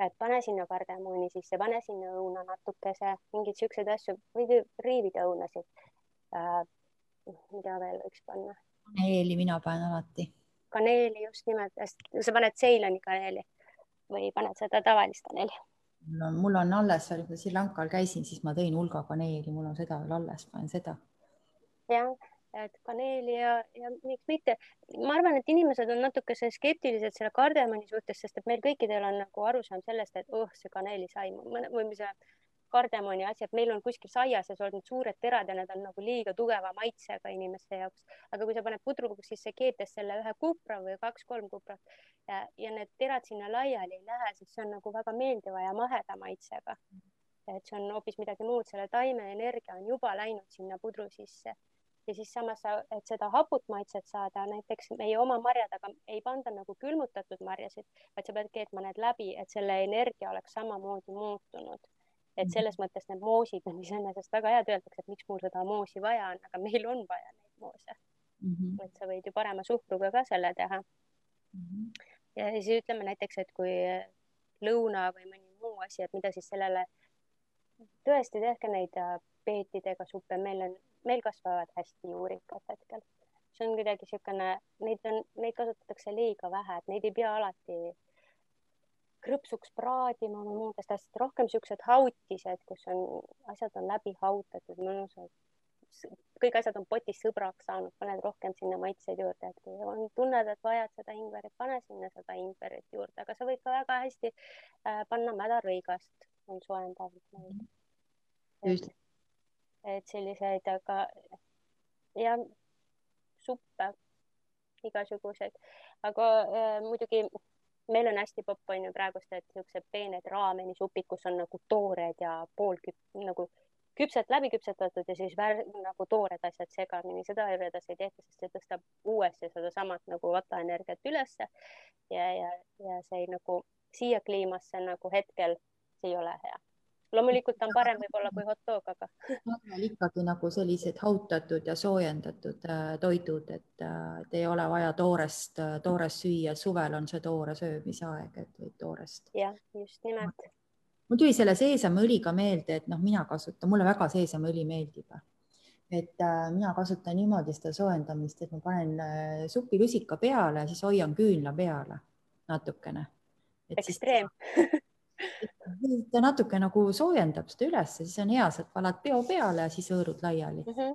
et pane sinna kardemoni sisse, pane sinna õuna natukese, mingeid siukseid asju või riivide õunasid äh,. mida veel võiks panna? kaneeli mina panen alati. kaneeli just nimelt, sa paned Ceyloni kaneeli või paned seda tavalist kaneeli on, mul on alles veel, kui Sri Lankal käisin, siis ma tõin hulga kaneeli, mul on seda veel alles, panen seda. jah, et kaneeli ja, ja miks mitte. ma arvan, et inimesed on natukese skeptilised selle kardemoni suhtes, sest et meil kõikidel on nagu arusaam sellest, et oh, see kaneelisaim või mis see kardemoni et meil on kuskil saias ja olnud suured terad ja need on nagu liiga tugeva maitsega inimeste jaoks. aga kui sa paned pudruga sisse keetes selle ühe kupra või kaks-kolm kuprat ja, ja need terad sinna laiali ei lähe, siis see on nagu väga meeldiva ja maheda maitsega. et see on hoopis midagi muud, selle taime energia on juba läinud sinna pudru sisse ja siis samas, et seda haput maitset saada, näiteks meie oma marjadega ei panda nagu külmutatud marjasid, vaid sa pead keetma need läbi, et selle energia oleks samamoodi muutunud et selles mõttes need moosid on iseenesest väga head, öeldakse, et miks mul seda moosi vaja on, aga meil on vaja neid moose mm. -hmm. et sa võid ju parema suhkruga ka selle teha mm. -hmm. ja siis ütleme näiteks, et kui lõuna või mõni muu asi, et mida siis sellele, tõesti tehke neid äh, peetidega suppe, meil on, meil kasvavad hästi juurikad hetkel. see on kuidagi niisugune, neid on, neid kasutatakse liiga vähe, et neid ei pea alati krõpsuks praadima või muudest asjadest, rohkem siuksed hautised, kus on, asjad on läbi hautatud, mõnusad. kõik asjad on potis sõbraks saanud, paned rohkem sinna maitseid juurde, et kui on, tunned, et vajad seda ingverit, pane sinna seda ingverit juurde, aga sa võid ka väga hästi äh, panna mädarõigast, on soojendav. et, et selliseid, aga ja suppe igasuguseid, aga äh, muidugi meil on hästi popp on ju praegust, et siuksed peened raamenisupid, kus on nagu toored ja poolküp- nagu küpset läbi küpsetatud ja siis vär, nagu toored asjad segamini, seda edasi ei tehta, sest see tõstab uuesti sedasamat nagu vataenergiat ülesse ja, ja, ja see ei, nagu siia kliimasse nagu hetkel see ei ole hea loomulikult on parem võib-olla kui hot dog, aga. ikkagi nagu sellised hautatud ja soojendatud äh, toidud, et, äh, et ei ole vaja toorest, äh, toorest süüa, suvel on see toore söömise aeg, et võid toorest. jah, just nimelt. mul tuli selle seesamõliga meelde, et noh, mina kasutan, mulle väga seesamõli meeldib. et mina kasutan niimoodi seda soojendamist, et ma panen supilusika peale, siis hoian küünla peale natukene. ekstreem. ta natuke nagu soojendab seda ülesse, siis on hea, sa valad peo peale ja siis hõõrud laiali mm. -hmm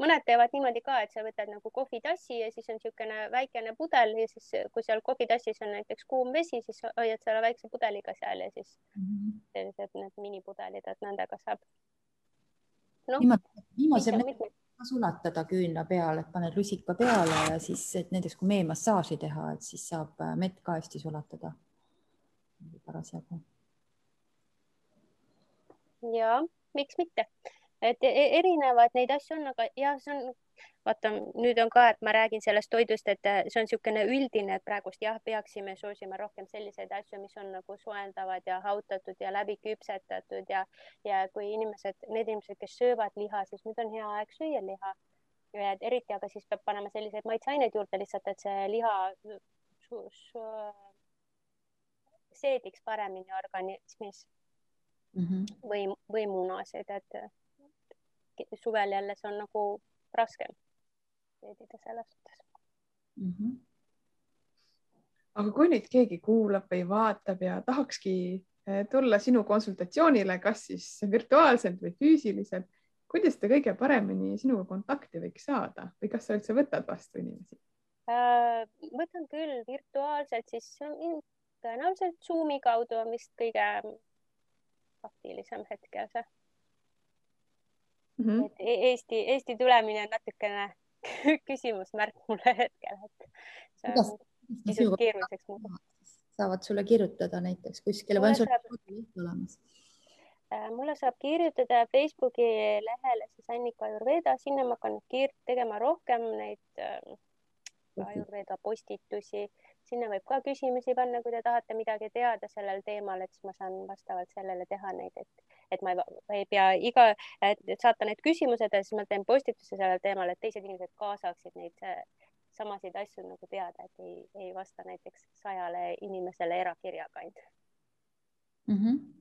mõned teevad niimoodi ka, et sa võtad nagu kohvitassi ja siis on niisugune väikene pudel ja siis, kui seal kohvitassis on näiteks kuum vesi, siis hoiad selle väikse pudeliga seal ja siis mm -hmm. sellised need minipudelid, et nendega saab no,. viimase ka sulatada küünla peale, et paned lusika peale ja siis, et näiteks kui meemassaaži teha, et siis saab mett ka hästi sulatada parasjagu ja miks mitte, et e-, erinevaid neid asju on, aga jah, see on, vaata nüüd on ka, et ma räägin sellest toidust, et äh, see on niisugune üldine, et praegust jah, peaksime soosima rohkem selliseid asju, mis on nagu soojendavad ja hautatud ja läbi küpsetatud ja, ja kui inimesed, need inimesed, kes söövad liha, siis nüüd on hea aeg süüa liha. eriti, aga siis peab panema selliseid maitseaineid juurde lihtsalt, et see liha seediks paremini organismis mm -hmm. või, või munasid, et suvel jälle see on nagu raskem veedida selles suhtes mm. -hmm. aga kui nüüd keegi kuulab või vaatab ja tahakski eh, tulla sinu konsultatsioonile, kas siis virtuaalselt või füüsiliselt, kuidas ta kõige paremini sinuga kontakti võiks saada või kas sa üldse võtad vastu inimesi? Äh, võtan küll virtuaalselt, siis tõenäoliselt Zoomi kaudu on vist kõige praktilisem hetkel see mm. -hmm. et e-, Eesti, Eesti tulemine on natukene küsimusmärk mulle hetkel, et see on pisut keeruliseks muutunud. saavad sulle kirjutada näiteks kuskile või on sul leht olemas? Äh, mulle saab kirjutada Facebooki lehele siis Annika Ayurveda, sinna ma hakkan tegema rohkem neid äh, Ayurveda postitusi sinna võib ka küsimusi panna, kui te tahate midagi teada sellel teemal, et siis ma saan vastavalt sellele teha neid, et, et ma ei, ei pea iga, saata need küsimused ja siis ma teen postituse sellel teemal, et teised inimesed ka saaksid neid samasid asju nagu teada, et ei, ei vasta näiteks sajale inimesele erakirjaga ainult mm. -hmm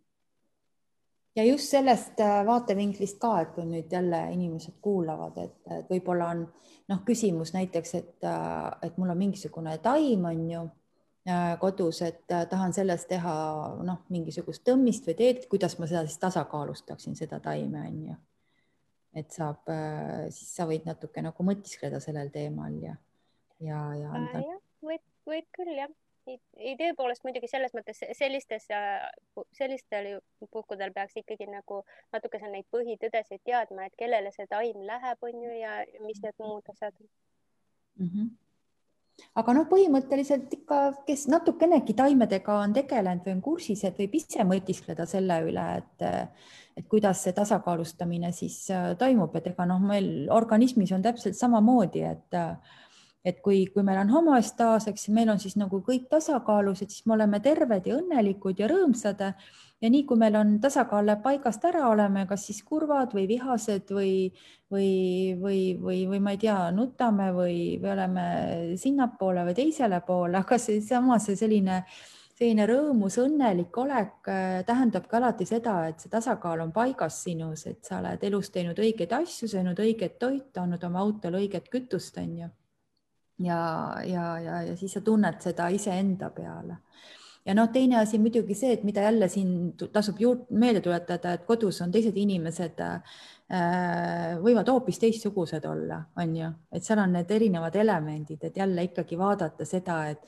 ja just sellest äh, vaatevinklist ka, et kui nüüd jälle inimesed kuulavad, et, et võib-olla on noh, küsimus näiteks, et, äh, et mul on mingisugune taim, on ju äh, kodus, et tahan sellest teha noh, mingisugust tõmmist või teed, kuidas ma seda siis tasakaalustaksin, seda taime on ju. et saab, siis sa võid natuke nagu mõtiskleda sellel teemal ja, ja, ja anda. võib, võib küll jah idee poolest muidugi selles mõttes sellistes, sellistel puhkudel peaks ikkagi nagu natuke seal neid põhitõdesid teadma, et kellele see taim läheb, on ju, ja mis need muud asjad mm. -hmm aga noh, põhimõtteliselt ikka, kes natukenegi taimedega on tegelenud või on kursis, et võib ise mõtiskleda selle üle, et, et kuidas see tasakaalustamine siis äh, toimub, et ega noh, meil organismis on täpselt samamoodi, et et kui, kui meil on homostaas, eks meil on siis nagu kõik tasakaalus, et siis me oleme terved ja õnnelikud ja rõõmsad. ja nii kui meil on tasakaal läheb paigast ära, oleme kas siis kurvad või vihased või, või, või, või, või ma ei tea, nutame või, või oleme sinnapoole või teisele poole, aga seesama, see selline selline rõõmus, õnnelik olek äh, tähendab ka alati seda, et see tasakaal on paigas sinus, et sa oled elus teinud õigeid asju, söönud õiget toitu, andnud oma autole õiget kütust, onju ja, ja, ja, ja siis sa tunned seda iseenda peale. ja noh, teine asi muidugi see, et mida jälle siin tasub juurde meelde tuletada, et kodus on teised inimesed äh, võivad hoopis teistsugused olla, on ju, et seal on need erinevad elemendid, et jälle ikkagi vaadata seda, et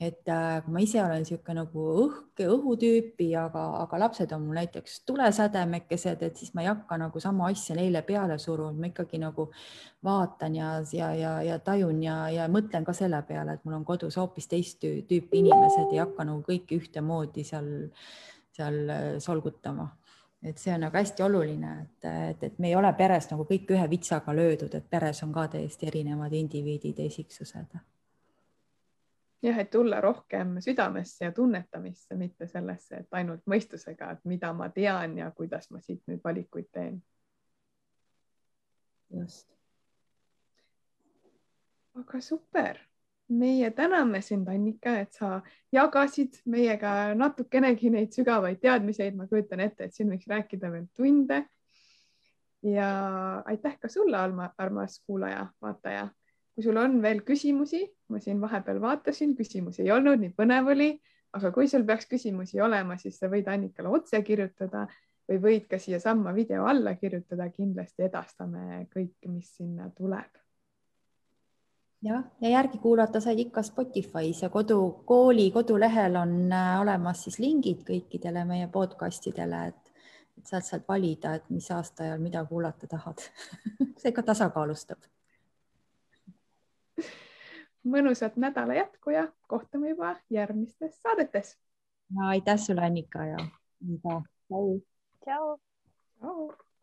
et äh, kui ma ise olen niisugune nagu õhk, õhutüüpi, aga, aga lapsed on mul näiteks tulesädemekesed, et siis ma ei hakka nagu sama asja neile peale suruma, ma ikkagi nagu vaatan ja, ja, ja, ja tajun ja, ja mõtlen ka selle peale, et mul on kodus hoopis teist tüüpi inimesed, ei hakka nagu kõiki ühtemoodi seal, seal äh, solgutama. Et see on nagu hästi oluline, et, et, et me ei ole peres nagu kõik ühe vitsaga löödud, et peres on ka täiesti erinevad indiviidid ja isiksused jah, et tulla rohkem südamesse ja tunnetamisse, mitte sellesse, et ainult mõistusega, et mida ma tean ja kuidas ma siit nüüd valikuid teen. just. aga super, meie täname sind, Annika, et sa jagasid meiega natukenegi neid sügavaid teadmiseid, ma kujutan ette, et siin võiks rääkida veel tunde. ja aitäh ka sulle, armas kuulaja, vaataja kui sul on veel küsimusi, ma siin vahepeal vaatasin, küsimusi ei olnud, nii põnev oli, aga kui sul peaks küsimusi olema, siis sa võid Annikale otse kirjutada või võid ka siiasamma video alla kirjutada, kindlasti edastame kõike, mis sinna tuleb. jah, ja järgi kuulata said ikka Spotify's ja kodu, kooli kodulehel on äh, olemas siis lingid kõikidele meie podcastidele, et, et saad sealt valida, et mis aastaajal mida kuulata tahad see ka tasakaalustab mõnusat nädala jätku ja kohtume juba järgmistes saadetes. aitäh sulle, Annika ja. tšau. tšau. tšau.